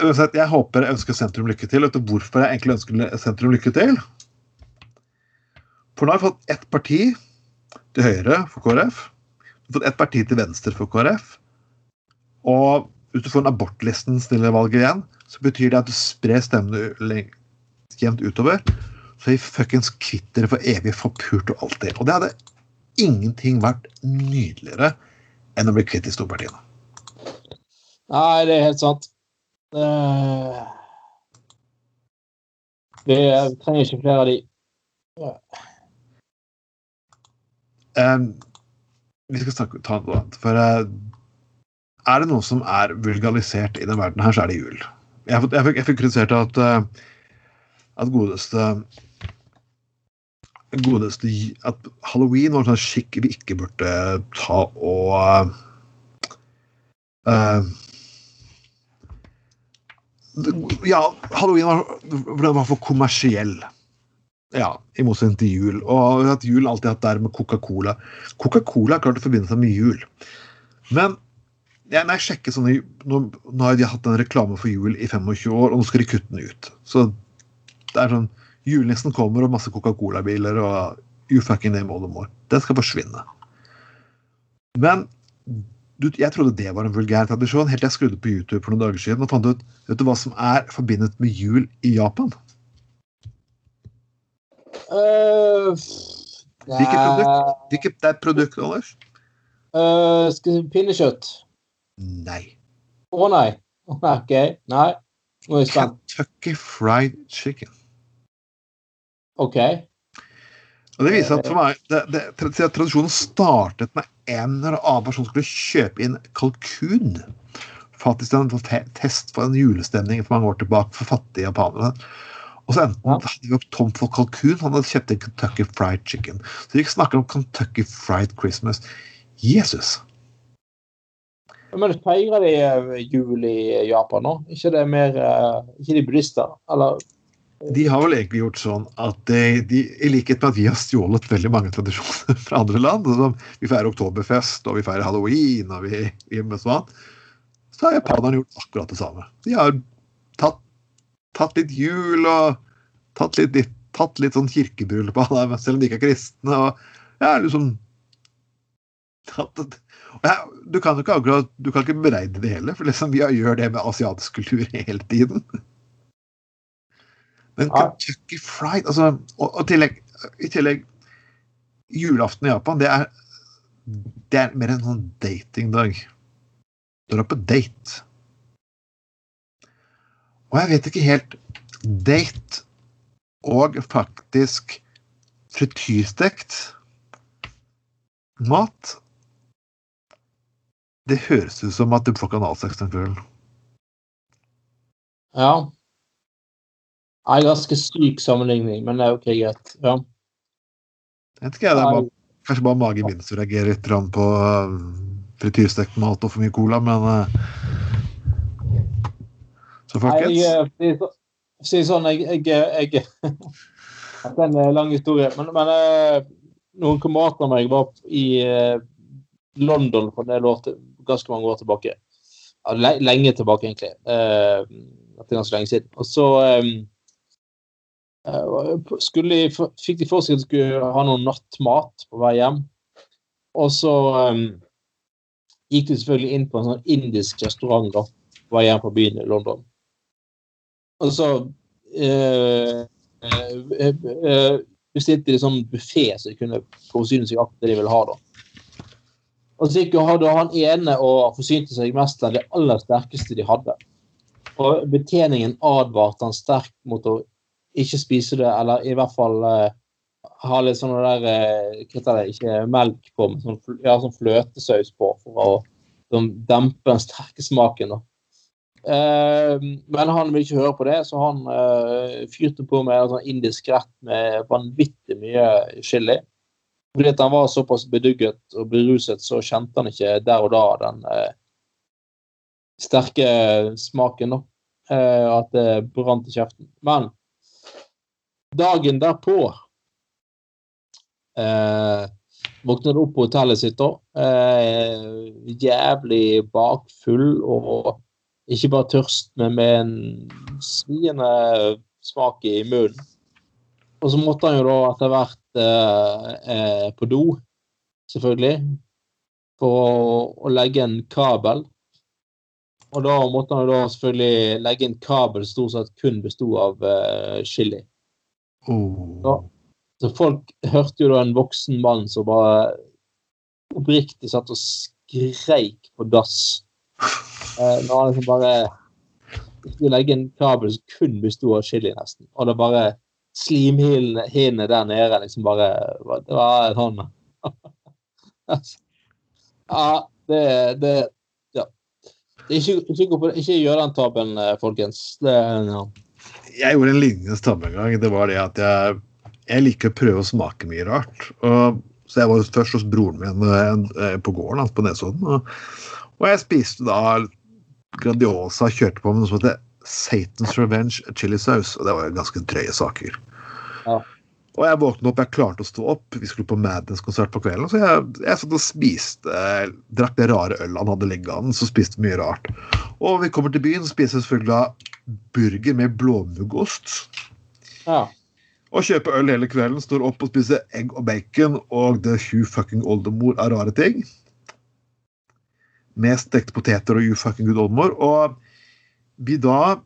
uansett, jeg håper jeg ønsker sentrum lykke til. Vet du hvorfor jeg egentlig ønsker sentrum lykke til? For nå har vi fått ett parti til høyre for KrF. Vi har fått ett parti til venstre for KrF. Og hvis du får en abortlisten stille valget igjen, så betyr det at du sprer stemmene jevnt utover. Så vi fuckings kvitt dere for evig forpult og alltid. Og det hadde ingenting vært nydeligere enn å bli kvitt de storpartiene. Nei, det er helt sant. Uh, vi trenger ikke flere av de. Uh. Um, vi skal snakke, ta noe annet. For uh, er det noe som er vulgalisert i denne verden her, så er det jul. Jeg, jeg, fikk, jeg fikk kritisert at, at godeste godeste At halloween var en sånn skikk vi ikke burde ta og uh, Ja, halloween var, var for kommersiell. Ja, i motsetning til jul. Og at jul alltid hatt der med Coca-Cola. Coca-Cola er klart å forbinde seg med jul. Men ja, når jeg sjekker sånne, nå, nå, har de hatt en reklame for jul i 25 år, og nå skal de kutte den ut. Så det er sånn Julenissen kommer, og masse Coca-Cola-biler, og you fucking name all the more. Den skal forsvinne. Men du, jeg trodde det var en vulgær tradisjon, helt til jeg skrudde på YouTube for noen dager siden og fant ut vet du hva som er forbindet med jul i Japan. Uh, Hvilket produkt? Hvilket det er produktet, produkt, Anders? Uh, skal Pinnekjøtt? Nei. Å oh, nei. OK. Nei. Nå er jeg spent. Kentucky Fried Chicken. OK. Og det viser at for meg, det, det, Tradisjonen startet med en eller annen person skulle kjøpe inn kalkun. Faktisk en test for en julestemning for mange år tilbake for fattige japanere. Og så endte ja. vi opp tom for kalkun, han hadde kjøpt en Kentucky Fried Chicken. Så de snakker om Kentucky Fried Christmas. Jesus! Men feirer de eh, jul i Japan nå? Ikke det mer eh, Ikke de buddhister, eller? De har vel egentlig gjort sånn at de, de, i likhet med at vi har stjålet veldig mange tradisjoner fra andre land som Vi feirer oktoberfest, og vi feirer halloween, og vi gjør sånn. Så har japanerne gjort akkurat det samme. De har tatt, tatt litt jul og tatt litt, tatt litt sånn kirkebryllup av dem, selv om de ikke er kristne. og ja, liksom tatt, du kan jo ikke akkurat, du kan ikke beregne det heller, for liksom vi gjør det med asiatisk kultur hele tiden. Men Kentucky Fried altså, og, og tillegg, i tillegg Julaften i Japan, det er, det er mer en sånn datingdag. Du er på date. Og jeg vet ikke helt Date og faktisk frityrstekt mat det høres ut som at du får kanalsex den kvelden. Ja. Det er ganske syk sammenligning, men det er OK, greit. Ja. Jeg vet ikke, det er bare, kanskje bare magen min som reagerer litt på uh, frityrstekt mat og for mye cola, men uh, Folkens Nei, jeg, Si sånn, jeg, jeg, jeg Det er en lang historie, men, men uh, noen kamerater av meg var i London for en del år til, ganske mange år tilbake. lenge tilbake, egentlig. Uh, det er ganske lenge siden. Og så skulle, fikk de for seg at de skulle ha noe nattmat på vei hjem. Og så um, gikk de selvfølgelig inn på en sånn indisk restaurant da, på vei hjem fra byen i London. Og så eh, uh, bestilte de sånn buffé så de kunne forsyne seg av det de ville ha. da. Og så hadde han ene og forsynte seg mest av det aller sterkeste de hadde. Og betjeningen advarte han sterkt mot å ikke spise det, eller i hvert fall uh, ha litt sånn der uh, hva det, Ikke melk på, men sånn, ja, sånn fløtesaus på for å dempe den sterke smaken. da. Uh, men han vil ikke høre på det, så han fyrte på med en sånn indisk rett med vanvittig mye chili. Fordi at han var såpass bedugget og beruset, så kjente han ikke der og da den eh, sterke smaken. da. Eh, at det brant i kjeften. Men dagen derpå eh, våknet opp på hotellet sitt da. Eh, jævlig bakfull og ikke bare tørst, men med en sviende smak i munnen. Og så måtte han jo da etter hvert eh, eh, på do, selvfølgelig, for å, å, legge en kabel. Og da måtte han jo da selvfølgelig legge en kabel som stort sett kun besto av eh, chili. Oh. Så, så folk hørte jo da en voksen mann som bare oppriktig satt og skreik på dass. Eh, når han liksom bare skulle legge en kabel som kun besto av chili, nesten. Og det bare slimhinnene der nede liksom bare Det var sånn Ja, det, det Ja. Ikke, ikke, ikke gjør den tabben, eh, folkens. Det, ja. Jeg gjorde en lignende tabbe en gang. Det var det at jeg, jeg liker å prøve å smake mye rart. Og, så jeg var først hos broren min eh, på gården hans på Nesodden. Og, og jeg spiste da Grandiosa kjørte på med noe som heter Satan's Revenge chili sauce. Og det var ganske drøye saker. Ja. Og jeg våknet opp, jeg klarte å stå opp. Vi skulle på Madness-konsert på kvelden. Så jeg, jeg satt og spiste eh, Drakk det rare ølet han hadde liggende, så spiste mye rart. Og vi kommer til byen, spiser selvfølgelig burger med blåmuggost. Ja. Og kjøper øl hele kvelden, står opp og spiser egg og bacon og the Hugh fucking oldemor av rare ting. Med stekte poteter og you fucking good oldemor. Og vi da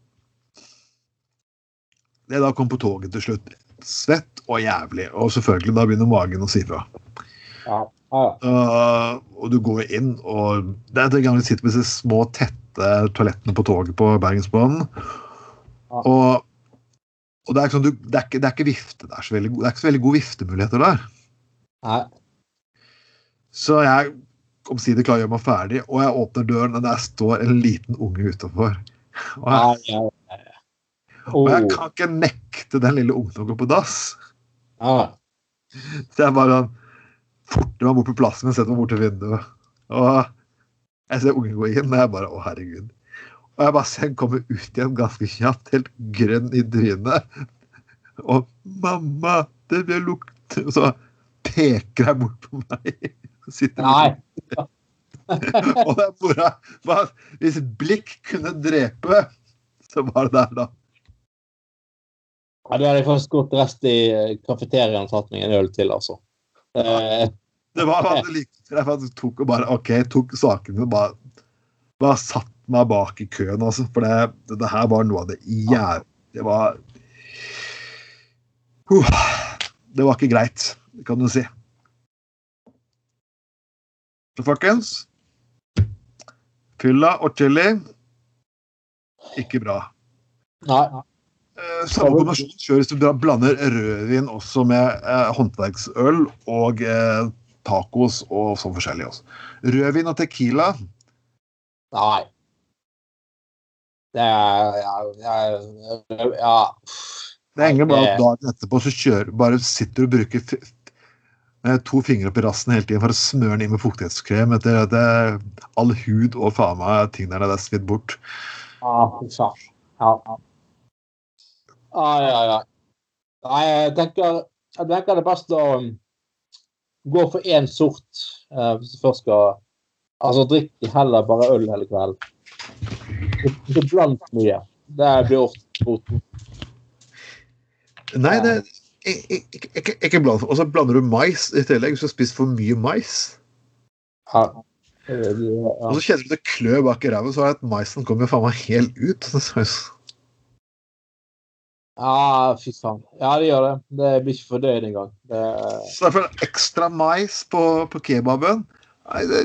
Det da kom på toget til slutt svett og jævlig. Og selvfølgelig, da begynner magen å si fra. Ja. Ja. Uh, og du går inn, og det er den gangen du sitter med disse små, tette toalettene på toget på Bergensbanen. Ja. Og, og det, er sånn, du, det, er ikke, det, er ikke, vifte, det, er så veldig, det er ikke så veldig gode viftemuligheter der. Nei. Så jeg omsider klarer å gjøre meg ferdig, og jeg åpner døren, og der står en liten unge utafor. Og, jeg- og jeg Oh. kan ikke nekte den lille ungen å gå på dass. Ja. Så jeg bare forter meg bort på plassen min, setter meg bort til vinduet. Og jeg ser ungen gå inn, og jeg bare Å, herregud. Og jeg bare ser den komme ut igjen ganske kjapt, helt grønn i trynet. Og 'mamma, det blir lukt' Og så peker jeg bort på meg. Sitter Nei. og det er mora bare, Hvis blikk kunne drepe, så var det der, da. Ja, Du hadde faktisk gått rest i eh, kafeteriaen og tatt meg en øl til, altså. Ja, Det var hva det likte. Jeg faktisk tok og bare OK, tok sakene og bare, bare satt meg bak i køen, altså. For det, det, det her var noe av det jævlig Det var uh, Det var ikke greit, kan du si. Så folkens Fylla og chili ikke bra. nei. Eh, Samme kombinasjon kjør hvis du blander rødvin også med eh, håndverksøl og eh, tacos og sånn forskjellig. også. Rødvin og tequila Nei. Det er Ja, ja, ja. Det henger bare at dagen etterpå så kjører, bare sitter du og bruker to fingre opp i rassen hele tiden for å smøre den inn med fuktighetskrem etter at det, all hud og faen meg ting der er svidd bort. Ja, fy faen. Ja. ja. Nei, jeg tenker, jeg tenker det er best å um, gå for én sort eh, hvis du først skal Altså drikk heller bare øl hele kvelden. Ikke blant mye. Det blir ofte orten. Nei, det ikke, ikke, ikke bland. Og så blander du mais i tillegg, hvis du har spist for mye mais. Ja. Og så kjenner du det klør bak i ræva, så er det at maisen kommer faen meg helt ut. Ja, fy faen. Ja, det gjør det. Det blir ikke fordøyd engang. Det... Så derfor ekstra mais på, på kebaben Nei, det,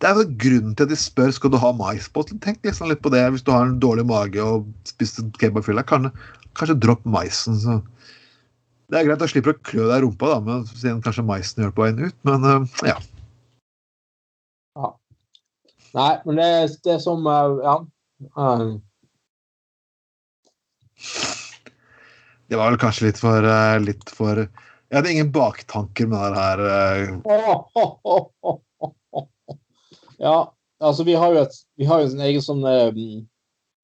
det er vel grunnen til at de spør skal du ha mais på. Tenk liksom litt på det hvis du har en dårlig mage og spiste kebabfylla. Kanskje, kanskje dropp maisen. Så. Det er greit, da slipper du å klø deg i rumpa, da, men siden kanskje maisen gjør på veien ut. Men uh, ja. ja. Nei, men det, det er som uh, Ja. Det var vel kanskje litt for, litt for jeg hadde ingen baktanker med det her. Ja, altså vi har jo, et, vi har jo en egen sånn eh,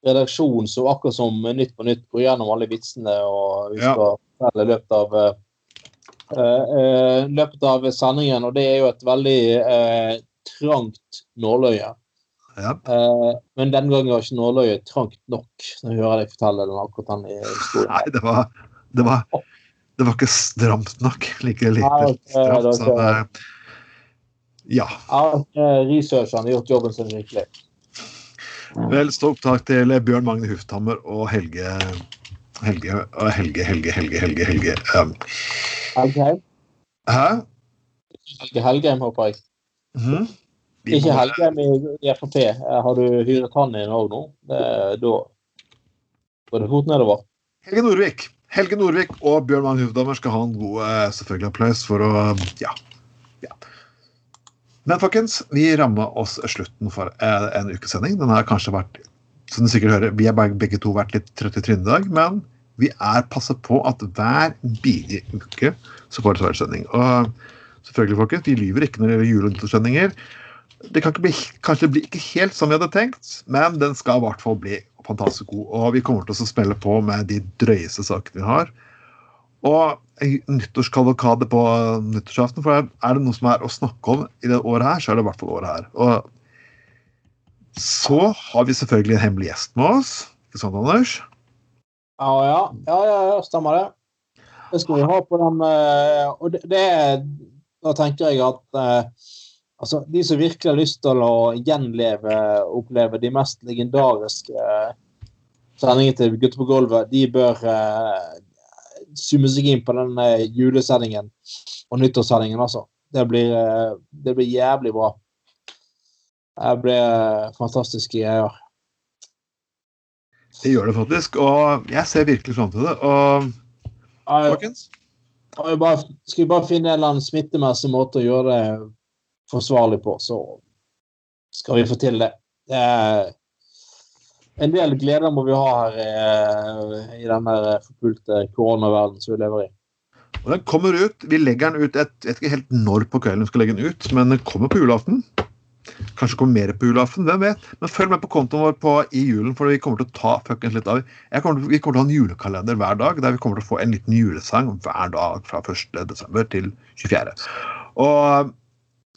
redaksjon som akkurat som Nytt på Nytt går gjennom alle vitsene og vi skal ja. fortelle løpet av uh, løpet av sendingen. Og det er jo et veldig uh, trangt nåløye. Ja. Uh, men denne gangen var ikke nåløyet trangt nok. når jeg hører deg fortelle den akkurat den historien. Nei, det var, det var det var ikke stramt nok. Like lite stramt som Ja. Researcheren har gjort jobben sin skikkelig. Vel, stort takk til Bjørn Magne Hufthammer og Helge Helge, Helge, Helge, Helge, Helge, Helge. Um. Helgeheim? Hæ? Helge Helgheim, håper jeg. Mm. Ikke Helgheim i, Frp. Har du hyret han inn òg nå? Det, da går det fort nedover. Helge Nordvik. Helge Nordvik og Bjørn Magne Hufthammer skal ha en god eh, selvfølgelig applaus for å ja. Men folkens, vi ramma oss slutten for eh, en ukesending. Den har kanskje vært som du sikkert hører, Vi har begge to vært litt trøtte i trynet i dag, men vi er passet på at hver bidige uke så får det sending. Og selvfølgelig, folkens, vi lyver ikke når det gjelder jule- og nyttårssendinger. Det kan ikke bli, kanskje bli ikke helt som vi hadde tenkt, men den skal i hvert fall bli fantastisk god. Og vi kommer til å spille på med de drøyeste sakene vi har. Og nyttårskavalkade på nyttårsaften, for er det noe som er å snakke om i det året her, så er det i hvert fall året her. Og så har vi selvfølgelig en hemmelig gjest med oss. Ikke sant, Anders? Ja, ja. Ja, ja, ja stemmer det. Det skal vi ha på den eh, Og det, det Da tenker jeg at eh, altså, de som virkelig har lyst til å gjenleve og oppleve de mest legendariske uh, sendingene til Gutter på gulvet, de bør summe seg inn på den julesendingen og nyttårssendingen, altså. Det blir, uh, det blir jævlig bra. Det blir fantastiske greier. Det gjør det faktisk, og jeg ser virkelig fram til det. Og folkens? Skal vi bare finne en eller annen smittemessig måte å gjøre det forsvarlig på, så skal vi få til det. det en del gleder må vi ha her i, i denne forpulte koronaverdenen som vi lever i. Og Den kommer ut. Vi legger den ut Jeg vet ikke helt når på kvelden vi skal legge den ut, men den kommer på julaften. Kanskje kommer mer på julaften, hvem vet. Men følg med på kontoen vår på, i julen, for vi kommer til å ta fuckings litt av. Kommer, vi kommer til å ha en julekalender hver dag, der vi kommer til å få en liten julesang hver dag fra 1.12. til 24. Og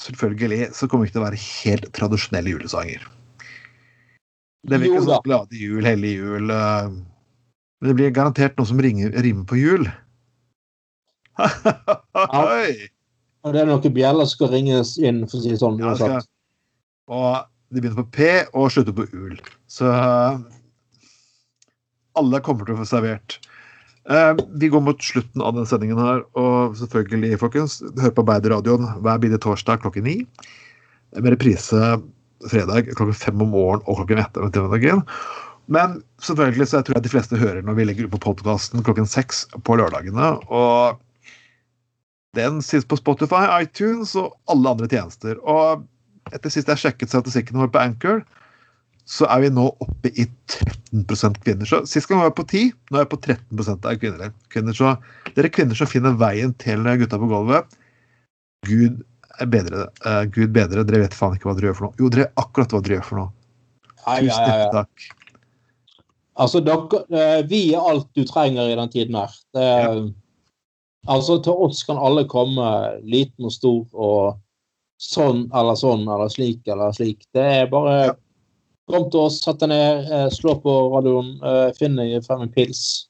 selvfølgelig så kommer vi ikke til å være helt tradisjonelle julesanger. Det blir ikke sånn glade jul, hellig jul Men det blir garantert noe som ringer, rimer på jul. ja. Og det er noen bjeller som skal ringes inn, for å si det sånn. Ja, skal, og de begynner på P og slutter på ul. Så uh, alle kommer til å få servert. Uh, vi går mot slutten av denne sendingen her, og selvfølgelig, folkens, hør på Arbeiderradioen hver bidige torsdag klokken ni. Med reprise fredag klokken fem om morgenen og klokken ett om ettermiddagen. Men selvfølgelig så jeg tror jeg de fleste hører når vi legger ut på podkasten klokken seks på lørdagene. Og den sittes på Spotify, iTunes og alle andre tjenester. Og etter sist jeg sjekket statistikken vår på Anchor, så er vi nå oppe i 13 kvinner. Så Sist gang var jeg på 10, nå er jeg på 13% av kvinner. kvinner. Så dere kvinner som finner veien til gutta på gulvet, Gud bedre. Uh, Gud bedre, dere vet faen ikke hva dere gjør for noe. Jo, dere vet akkurat hva dere gjør for noe. Tusen hei, hei. ja. takk. Altså, dere, uh, vi er alt du trenger i den tiden her. Det, altså, til oss kan alle komme, liten og stor, og sånn eller sånn eller slik eller slik. Det er bare kom til oss, sett deg ned, eh, slå på radioen, eh, finn deg frem en pils.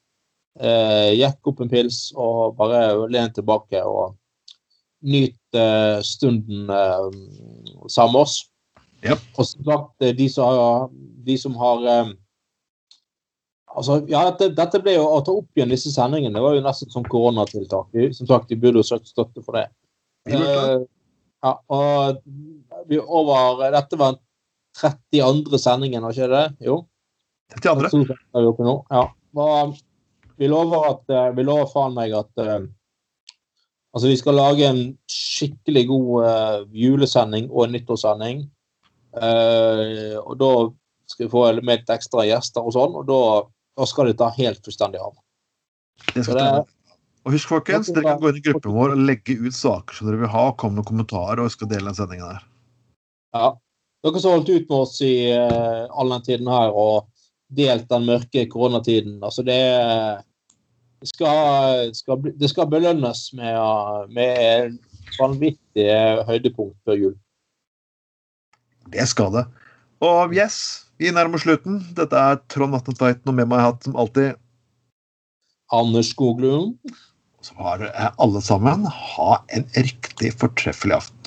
Eh, Jekk opp en pils og bare len tilbake og nyt eh, stunden eh, sammen oss. Yep. Og som sagt, eh, de som har, de som har eh, Altså, ja, dette, dette ble jo å ta opp igjen disse sendingene. Det var jo nesten som koronatiltak. Som sagt, de burde jo søkt støtte for det. Det. Eh, ja, og vi over Dette var den 32. sendingen, var ikke det? Jo. 32. To er vi oppe nå. Ja. Og vi lover at eh, Vi lover faen meg at eh, Altså, vi skal lage en skikkelig god uh, julesending og en nyttårssending. Uh, og da skal vi få med litt ekstra gjester og sånn, og da, da skal det ta helt fullstendig av. Det skal det er- Og husk, folkens, dere kan gå inn i gruppen vår og legge ut saker som dere vil ha. Kom med kommentarer, og vi skal dele den sendingen her. Ja. Dere som har holdt ut med oss i uh, all den tiden her og delt den mørke koronatiden. Altså det, det, skal, skal, det skal belønnes med, med vanvittige høydepunkt før jul. Det skal det. Og yes, vi nærmer slutten. Dette er Trond Atten Tveiten, og med meg har jeg hatt som alltid Anders Skoglund. så har alle sammen ha en riktig fortreffelig aften.